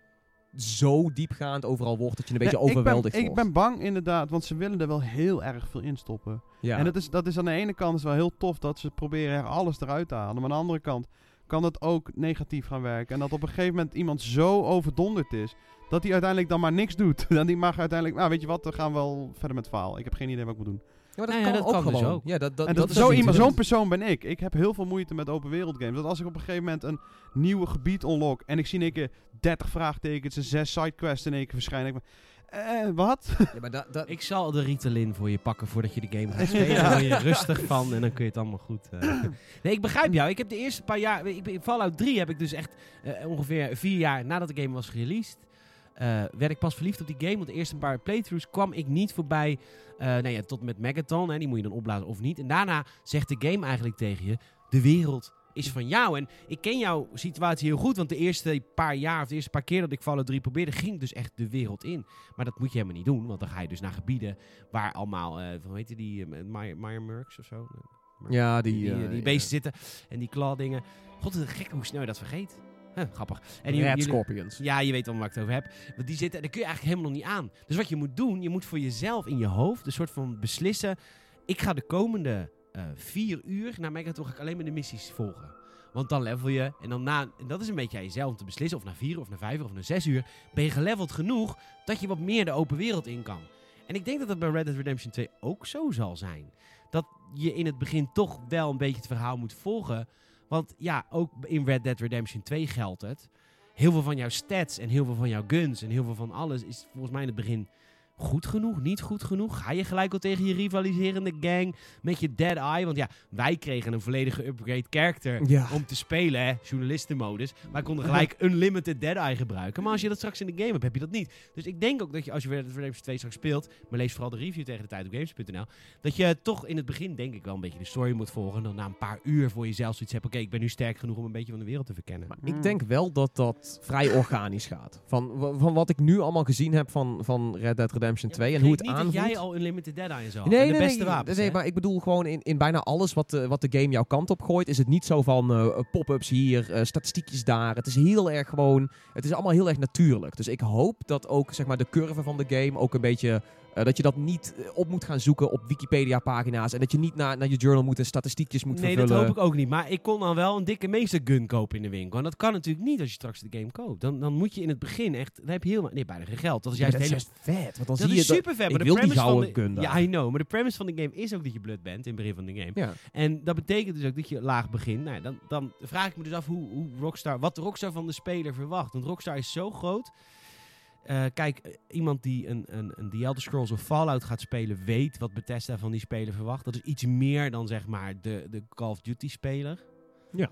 zo diepgaand overal wordt dat je een beetje ik ben- overweldigd ik wordt. ben bang inderdaad, want ze willen er wel heel erg veel in stoppen. ja. En dat is, dat is aan de ene kant is wel heel tof dat ze proberen er alles eruit te halen. Maar aan de andere kant kan het ook negatief gaan werken. En dat op een gegeven moment iemand zo overdonderd is Dat hij uiteindelijk dan maar niks doet. Dan die mag uiteindelijk, nou weet je wat, dan gaan we wel verder met het verhaal. Ik heb geen idee wat ik moet doen. Ja, maar dat Nou ja, kan dat ook kan dus gewoon. ook. Ja, dat, dat, en dat dat, is zo iemand, zo'n persoon ben ik. Ik heb heel veel moeite met open wereld games. Dat als ik op een gegeven moment een nieuwe gebied unlock en ik zie in één keer 30 vraagtekens en 6 sidequests in één keer verschijnen. Ik ben, eh, wat? Ja, maar dat, dat, Ik zal de Ritalin voor je pakken voordat je de game gaat spelen. Ja. Daar word je rustig van en dan kun je het allemaal goed... eh. Nee, ik begrijp jou. Ik heb de eerste paar jaar... Ik ben, Fallout 3 heb ik dus echt eh, ongeveer vier jaar nadat de game was released... eh, werd ik pas verliefd op die game. Want de eerste paar playthroughs kwam ik niet voorbij... eh nou ja, tot met Megaton. Hè, die moet je dan opblazen of niet. En daarna zegt de game eigenlijk tegen je... De wereld is van jou. En ik ken jouw situatie heel goed. Want de eerste paar jaar of de eerste paar keer dat ik Fallout 3 probeerde... ging dus echt de wereld in. Maar dat moet je helemaal niet doen. Want dan ga je dus naar gebieden waar allemaal... eh hoe heet die? Meyer Meyer Mercs of zo? ja, die... die, die ja. beesten zitten. En die claw-dingen. God, wat gek hoe snel je dat vergeet. Huh, grappig. En die- Red jullie- Scorpions. ja, je weet wel waar ik het over heb. Want die zitten, en daar kun je eigenlijk helemaal nog niet aan. Dus wat je moet doen, je moet voor jezelf in je hoofd een soort van beslissen. Ik ga de komende eh, vier uur naar Megaton ga ik alleen maar de missies volgen. Want dan level je. En dan na, en dat is een beetje aan jezelf om te beslissen. Of na vier, of na vijf, of na zes uur. Ben je geleveld genoeg dat je wat meer de open wereld in kan. En ik denk dat dat bij Red Dead Redemption 2 ook zo zal zijn. Dat je in het begin toch wel een beetje het verhaal moet volgen. Want ja, ook in Red Dead Redemption 2 geldt het. Heel veel van jouw stats en heel veel van jouw guns en heel veel van alles is volgens mij in het begin goed genoeg, niet goed genoeg. Ga je gelijk al tegen je rivaliserende gang met je Dead Eye? Want ja, wij kregen een volledige upgrade character Ja. om te spelen, hè, journalistenmodus. Wij konden gelijk unlimited Dead Eye gebruiken. Maar als je dat straks in de game hebt, heb je dat niet. Dus ik denk ook dat je als je Red Dead Redemption 2 straks speelt, maar lees vooral de review tegen de tijd op games.nl, dat je toch in het begin denk ik wel een beetje de story moet volgen. En dan na een paar uur voor jezelf zoiets hebt, oké, ik ben nu sterk genoeg om een beetje van de wereld te verkennen. Maar ik denk wel dat dat vrij organisch gaat. Van, van wat ik nu allemaal gezien heb van, van Red Dead Redemption 2 en hoe het niet aanvoelt. dat jij al unlimited Dead Eye en zo had. Nee, En de nee, beste nee, wapens, nee, maar ik bedoel gewoon in, in bijna alles wat de, wat de game jouw kant op gooit, is het niet zo van eh, pop-ups hier, eh, statistiekjes daar. Het is heel erg gewoon, het is allemaal heel erg natuurlijk. Dus ik hoop dat ook zeg maar de curve van de game ook een beetje, eh, dat je dat niet eh, op moet gaan zoeken op Wikipedia-pagina's en dat je niet naar, naar je journal moet en statistiekjes moet Nee, vervullen. dat hoop ik ook niet. Maar ik kon dan wel een dikke meestergun kopen in de winkel. En dat kan natuurlijk niet als je straks de game koopt. Dan, dan moet je in het begin echt... Dan heb je helemaal... Nee, bijna geen geld. Dat is juist dat is vet, want dan Dat zie je is dat- super vet. Maar ik de wil die premise van gouden de, gun. Ja, I know. Maar de premise van de game is ook dat je blood bent in het begin van de game. Ja. En dat betekent dus ook dat je laag begint. Nou, dan, dan vraag ik me dus af hoe, hoe Rockstar, wat Rockstar van de speler verwacht. Want Rockstar is zo groot. Eh, kijk, eh, iemand die een, een, een The Elder Scrolls of Fallout gaat spelen, weet wat Bethesda van die speler verwacht. Dat is iets meer dan zeg maar de, de Call of Duty speler. Ja.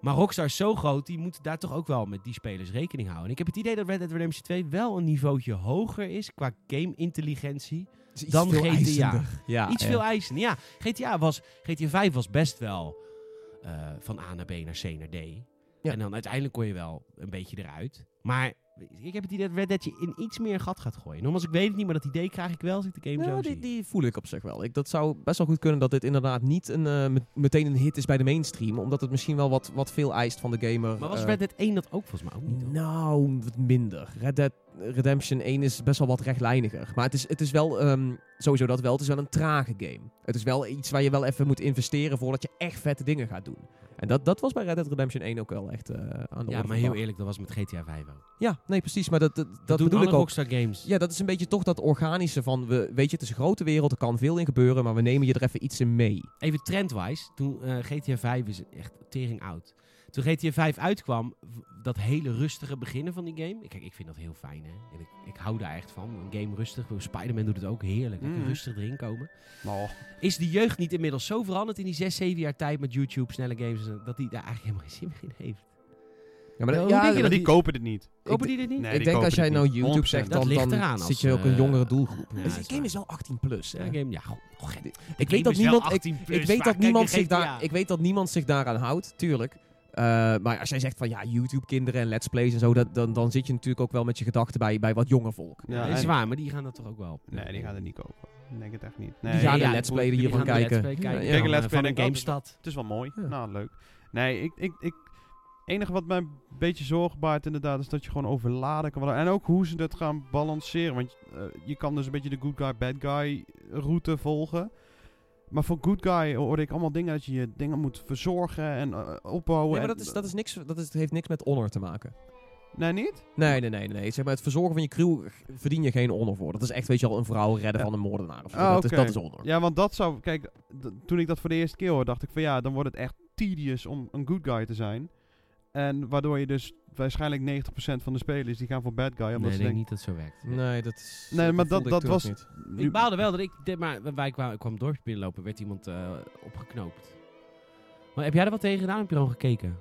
Maar Rockstar is zo groot, die moet daar toch ook wel met die spelers rekening houden. En ik heb het idee dat Red Dead Redemption 2 wel een niveautje hoger is qua game-intelligentie. Dan veel GTA. eisender. Ja, Iets ja. veel eisen. Ja, GTA, was, GTA 5 was best wel eh, van A naar B naar C naar D. Ja. En dan uiteindelijk kon je wel een beetje eruit. Maar ik heb het idee dat Red Dead je in iets meer gat gaat gooien. Nogmaals, ik weet het niet, maar dat idee krijg ik wel als ik de game zo die, zie. die voel ik op zich wel. Ik, dat zou best wel goed kunnen dat dit inderdaad niet een, eh, met- meteen een hit is bij de mainstream. Omdat het misschien wel wat, wat veel eist van de gamer. Maar was eh, Red Dead 1 dat ook volgens mij ook niet? hoor? Nou, wat minder. Red Dead Redemption 1 is best wel wat rechtlijniger. Maar het is, het is wel, ehm, sowieso dat wel, het is wel een trage game. Het is wel iets waar je wel even moet investeren voordat je echt vette dingen gaat doen. En dat, dat was bij Red Dead Redemption 1 ook wel echt eh, aan de Ja, maar heel dag. eerlijk, dat was met GTA 5 ook. Ja, nee, precies. Maar dat, dat, dat, bedoel ik ook. Rockstar games. Ja, dat is een beetje toch dat organische van, we, weet je, het is een grote wereld, er kan veel in gebeuren, maar we nemen je er even iets in mee. Even trendwise, toen eh, GTA 5 is echt tering oud. Toen GTA 5 uitkwam, dat hele rustige beginnen van die game. Kijk, ik vind dat heel fijn, hè. En ik, ik hou daar echt van. Een game rustig. Spider-Man doet het ook heerlijk. Mhm. rustig erin komen. Oh, Is de jeugd niet inmiddels zo veranderd in die 6, 7 jaar tijd met YouTube, snelle games, dat die daar eigenlijk helemaal geen zin meer in heeft? Ja, maar Ja, die die- kopen dit niet. Kopen die dit niet? Nee, ik die denk als jij nou. YouTube 100%. zegt, dan, dan zit je ook een eh, jongere doelgroep. ja, Dus die game is wel 18 plus. Hè. game, ja, goh, Ik game weet, dat niemand, ik, 18 plus, ik weet dat niemand zich daar, ik weet dat niemand zich daaraan houdt, tuurlijk. Eh, maar als jij zegt van ja, YouTube-kinderen en let's plays en zo, dat, dan, dan zit je natuurlijk ook wel met je gedachten bij, bij wat jonger volk. Ja, is en- waar, maar die gaan dat toch ook wel. Nee, die gaan het niet kopen. Ik denk het echt niet. Die Nee, gaan ja, de let's play die hiervan gaan de let's kijken. play kijken. Ja, let's eh, play van een. GameStad. Het is wel mooi. Ja. Nou, leuk. Nee, ik, ik, ik, enige wat mij een beetje zorgen baart inderdaad is dat je gewoon overladen kan worden. En ook hoe ze dat gaan balanceren. Want eh, je kan dus een beetje de good guy, bad guy route volgen. Maar voor good guy hoorde ik allemaal dingen dat je je dingen moet verzorgen en eh, opbouwen. Nee, maar dat, is, dat, is niks, dat is, heeft niks met honor te maken. Nee, niet? Nee, nee, nee, nee. Zeg maar, het verzorgen van je crew verdien je geen honor voor. Dat is echt, weet je al, een vrouw redden Ja. van een moordenaar. Of zo. Ah, dat, is, dat is honor. Ja, want dat zou... Kijk, toen ik dat voor de eerste keer hoorde, dacht ik van ja, dan wordt het echt tedious om een good guy te zijn. En waardoor je dus waarschijnlijk 90% van de spelers die gaan voor bad guy. Omdat Nee, ik denk niet dat het zo werkt. Nee, dat is... Nee, maar dat- ik dat was- niet. Ik baalde wel dat ik, dit, maar wij kwamen, ik kwam het dorp binnenlopen, werd iemand eh, opgeknoopt. Maar heb jij er wat tegen gedaan? Heb je er al gekeken?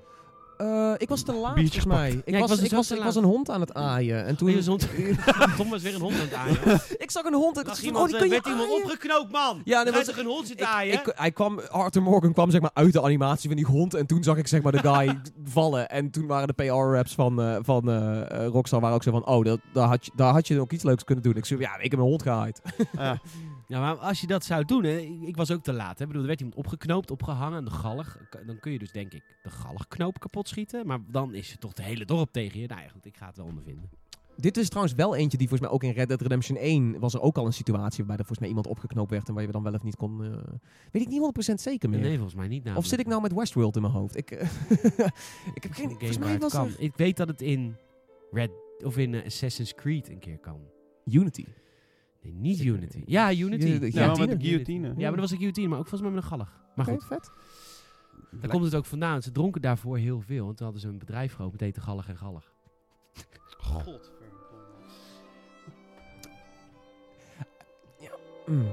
Eh, ik was te laat, Biertje volgens mij. Ik, was, was dus ik, was, ik laat. was een hond aan het aaien. En toen... Hond. Tom was weer een hond aan het aaien. ik zag een hond. Ik Dacht iemand, oh, die eh, kun je werd iemand opgeknoopt, man? Ja, Er was- toch een hond zit Ik, aaien? ik, hij kwam, Arthur Morgan kwam zeg maar uit de animatie van die hond. En toen zag ik zeg maar de guy vallen. En toen waren de PR-raps van, eh, van eh, eh, Rockstar waren ook zo van... Oh, dat, daar, had je, daar had je ook iets leuks kunnen doen. Ik zei, ja, ik heb een hond gehaaid. Ja. Maar als je dat zou doen, hè, ik, ik was ook te laat. Hè. Ik bedoel, er werd iemand opgeknoopt, opgehangen aan de galg. Dan kun je dus denk ik de galgknoop kapot schieten. Maar dan is je toch de hele dorp tegen je. Nou ja, goed, ik ga het wel ondervinden. Dit is trouwens wel eentje die volgens mij ook in Red Dead Redemption 1... was er ook al een situatie waarbij er volgens mij iemand opgeknoopt werd... en waar je dan wel of niet kon... eh, weet ik niet 100% zeker meer. Nee, volgens mij niet. of namelijk. zit ik nou met Westworld in mijn hoofd? Ik, eh, ik heb geen... Volgens mij was kan. er... Ik weet dat het in Red of in eh, Assassin's Creed een keer kan. Unity. Nee, niet Zeker. Unity. Ja, Unity. Ja, Ja, maar met de Guillotine. Ja, maar dat was een guillotine, maar ook volgens mij met een galg. Maar goed, vet. daar komt het ook vandaan. want Ze dronken daarvoor heel veel. Want toen hadden ze een bedrijf geopend, het heette Gallig en Gallig. God. Mm.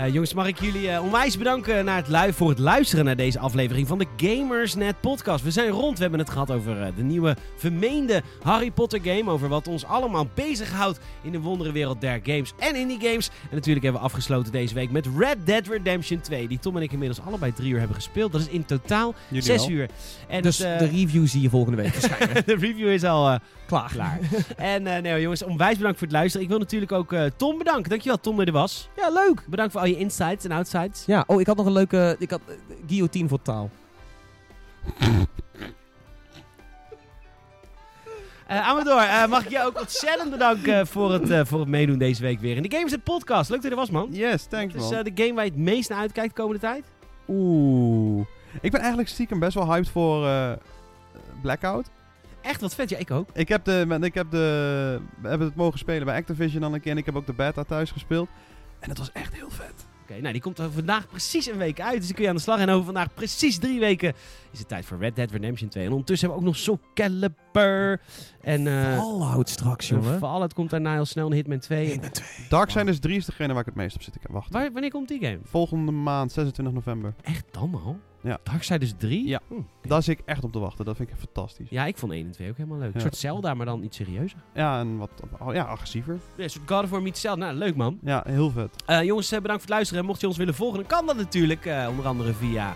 Eh, jongens, mag ik jullie eh, onwijs bedanken naar het lui voor het luisteren naar deze aflevering van de Gamersnet podcast. We zijn rond, we hebben het gehad over eh, de nieuwe vermeende Harry Potter game. Over wat ons allemaal bezighoudt in de wonderenwereld der games en indie games. En natuurlijk hebben we afgesloten deze week met Red Dead Redemption 2. Die Tom en ik inmiddels allebei drie uur hebben gespeeld. Dat is in totaal Jullie zes wel? uur. En Dus het, de review zie je volgende week verschijnen. de review is al Klaar. klaar. en eh, nee, jongens, onwijs bedankt voor het luisteren. Ik wil natuurlijk ook eh, Tom bedanken. Dankjewel Tom dat er was. Ja, leuk. Bedankt voor al je insights en outsides. Ja, oh, ik had nog een leuke... Ik had eh, guillotine voor taal. Eh Amador, eh, mag ik je ook ontzettend bedanken voor het, eh, voor het meedoen deze week weer in de Games Podcast. Leuk dat je er was, man. Yes, thanks Het is man. eh, de game waar je het meest naar uitkijkt de komende tijd. Oeh. Ik ben eigenlijk stiekem best wel hyped voor eh, Blackout. Echt wat vet, ja, ik ook. Ik heb, de, ik heb de... We hebben het mogen spelen bij Activision dan een keer. En ik heb ook de beta thuis gespeeld. En het was echt heel vet. Oké, nou die komt er vandaag precies een week uit. Dus dan kun je aan de slag. En over vandaag precies drie weken is het tijd voor Red Dead Redemption 2. En ondertussen hebben we ook nog Soul Calibur. En eh Fallout straks, jongen. Fallout komt daarna heel snel. En Hitman 2. En Darksiders 3 is degene waar ik het meest op zit te wachten. waar, wanneer komt die game? Volgende maand, 26 november. Echt dan al? Ja. Darksiders 3? Ja. Hm. Daar zit ik echt op te wachten. Dat vind ik fantastisch. Ja, ik vond 1 en 2 ook helemaal leuk. Een soort Zelda, maar dan iets serieuzer. Ja, en wat oh, ja, agressiever. Ja, een soort God of War meets Zelda. Nou, leuk man. Ja, heel vet. Eh, jongens, eh, bedankt voor het luisteren. En mocht je ons willen volgen, dan kan dat natuurlijk. eh, onder andere via...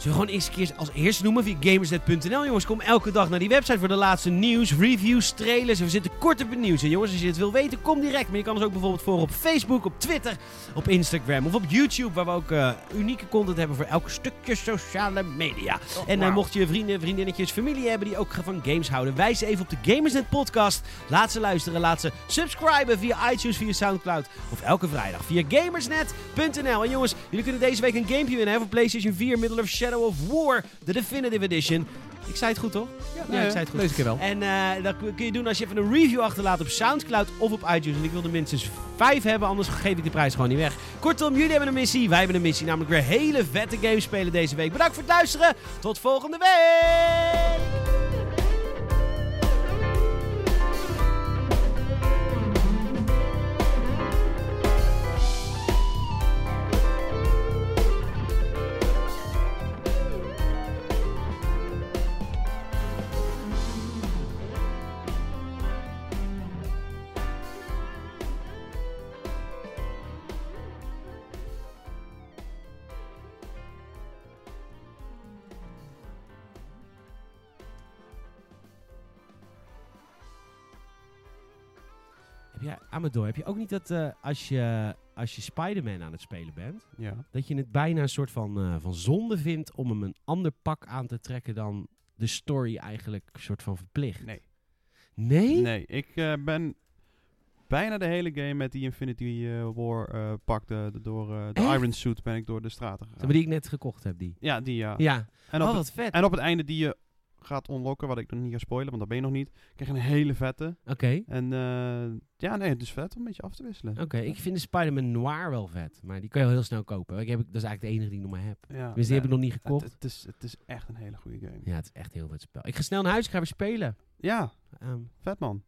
Zullen we gewoon eens een keer als eerste noemen via gamersnet.nl. Jongens, kom elke dag naar die website voor de laatste nieuws, reviews, trailers. En we zitten kort op het nieuws. En jongens, als je het wil weten, kom direct. Maar je kan ons ook bijvoorbeeld volgen op Facebook, op Twitter, op Instagram of op YouTube. Waar we ook eh, unieke content hebben voor elk stukje sociale media. En eh, mocht je vrienden, vriendinnetjes, familie hebben die ook van games houden, wijs even op de Gamersnet podcast. Laat ze luisteren, laat ze subscriben via iTunes, via Soundcloud of elke vrijdag via gamersnet.nl. En jongens, jullie kunnen deze week een gamepje winnen hè, voor PlayStation 4 Middle of Shadow of War, de Definitive Edition. Ik zei het goed toch? Ja, ik zei het goed. Deze keer wel. En eh, dat kun je doen als je even een review achterlaat op Soundcloud of op iTunes. En ik wil er minstens vijf hebben, anders geef ik de prijs gewoon niet weg. Kortom, jullie hebben een missie, wij hebben een missie. Namelijk weer hele vette games spelen deze week. Bedankt voor het luisteren. Tot volgende week! Amador, heb je ook niet dat eh, als je, als je Spider-Man aan het spelen bent, Ja. dat je het bijna een soort van, eh, van zonde vindt om hem een ander pak aan te trekken dan de story eigenlijk een soort van verplicht? Nee. Nee? Nee, ik eh, ben bijna de hele game met die Infinity War pak, de, de- door de Echt? Iron Suit, ben ik door de straten gegaan. maar die ik net gekocht heb, die. Ja, die ja. Ja. En, op oh, het, wat vet. en op het einde die je gaat unlocken, wat ik nog niet ga spoilen, want dat ben je nog niet, krijg je een hele vette. Oké. En eh, ja, nee, het is vet om een beetje af te wisselen. Oké, ik vind de Spider-Man Noir wel vet. Maar die kan je al heel snel kopen. Ik heb, dat is eigenlijk de enige die ik nog maar heb. Ja, Dus die heb ik nog niet gekocht. het, is, het is echt een hele goede game. Ja, het is echt een heel vet spel. Ik ga snel naar huis, ik ga weer spelen. Ja, Ehm, vet man.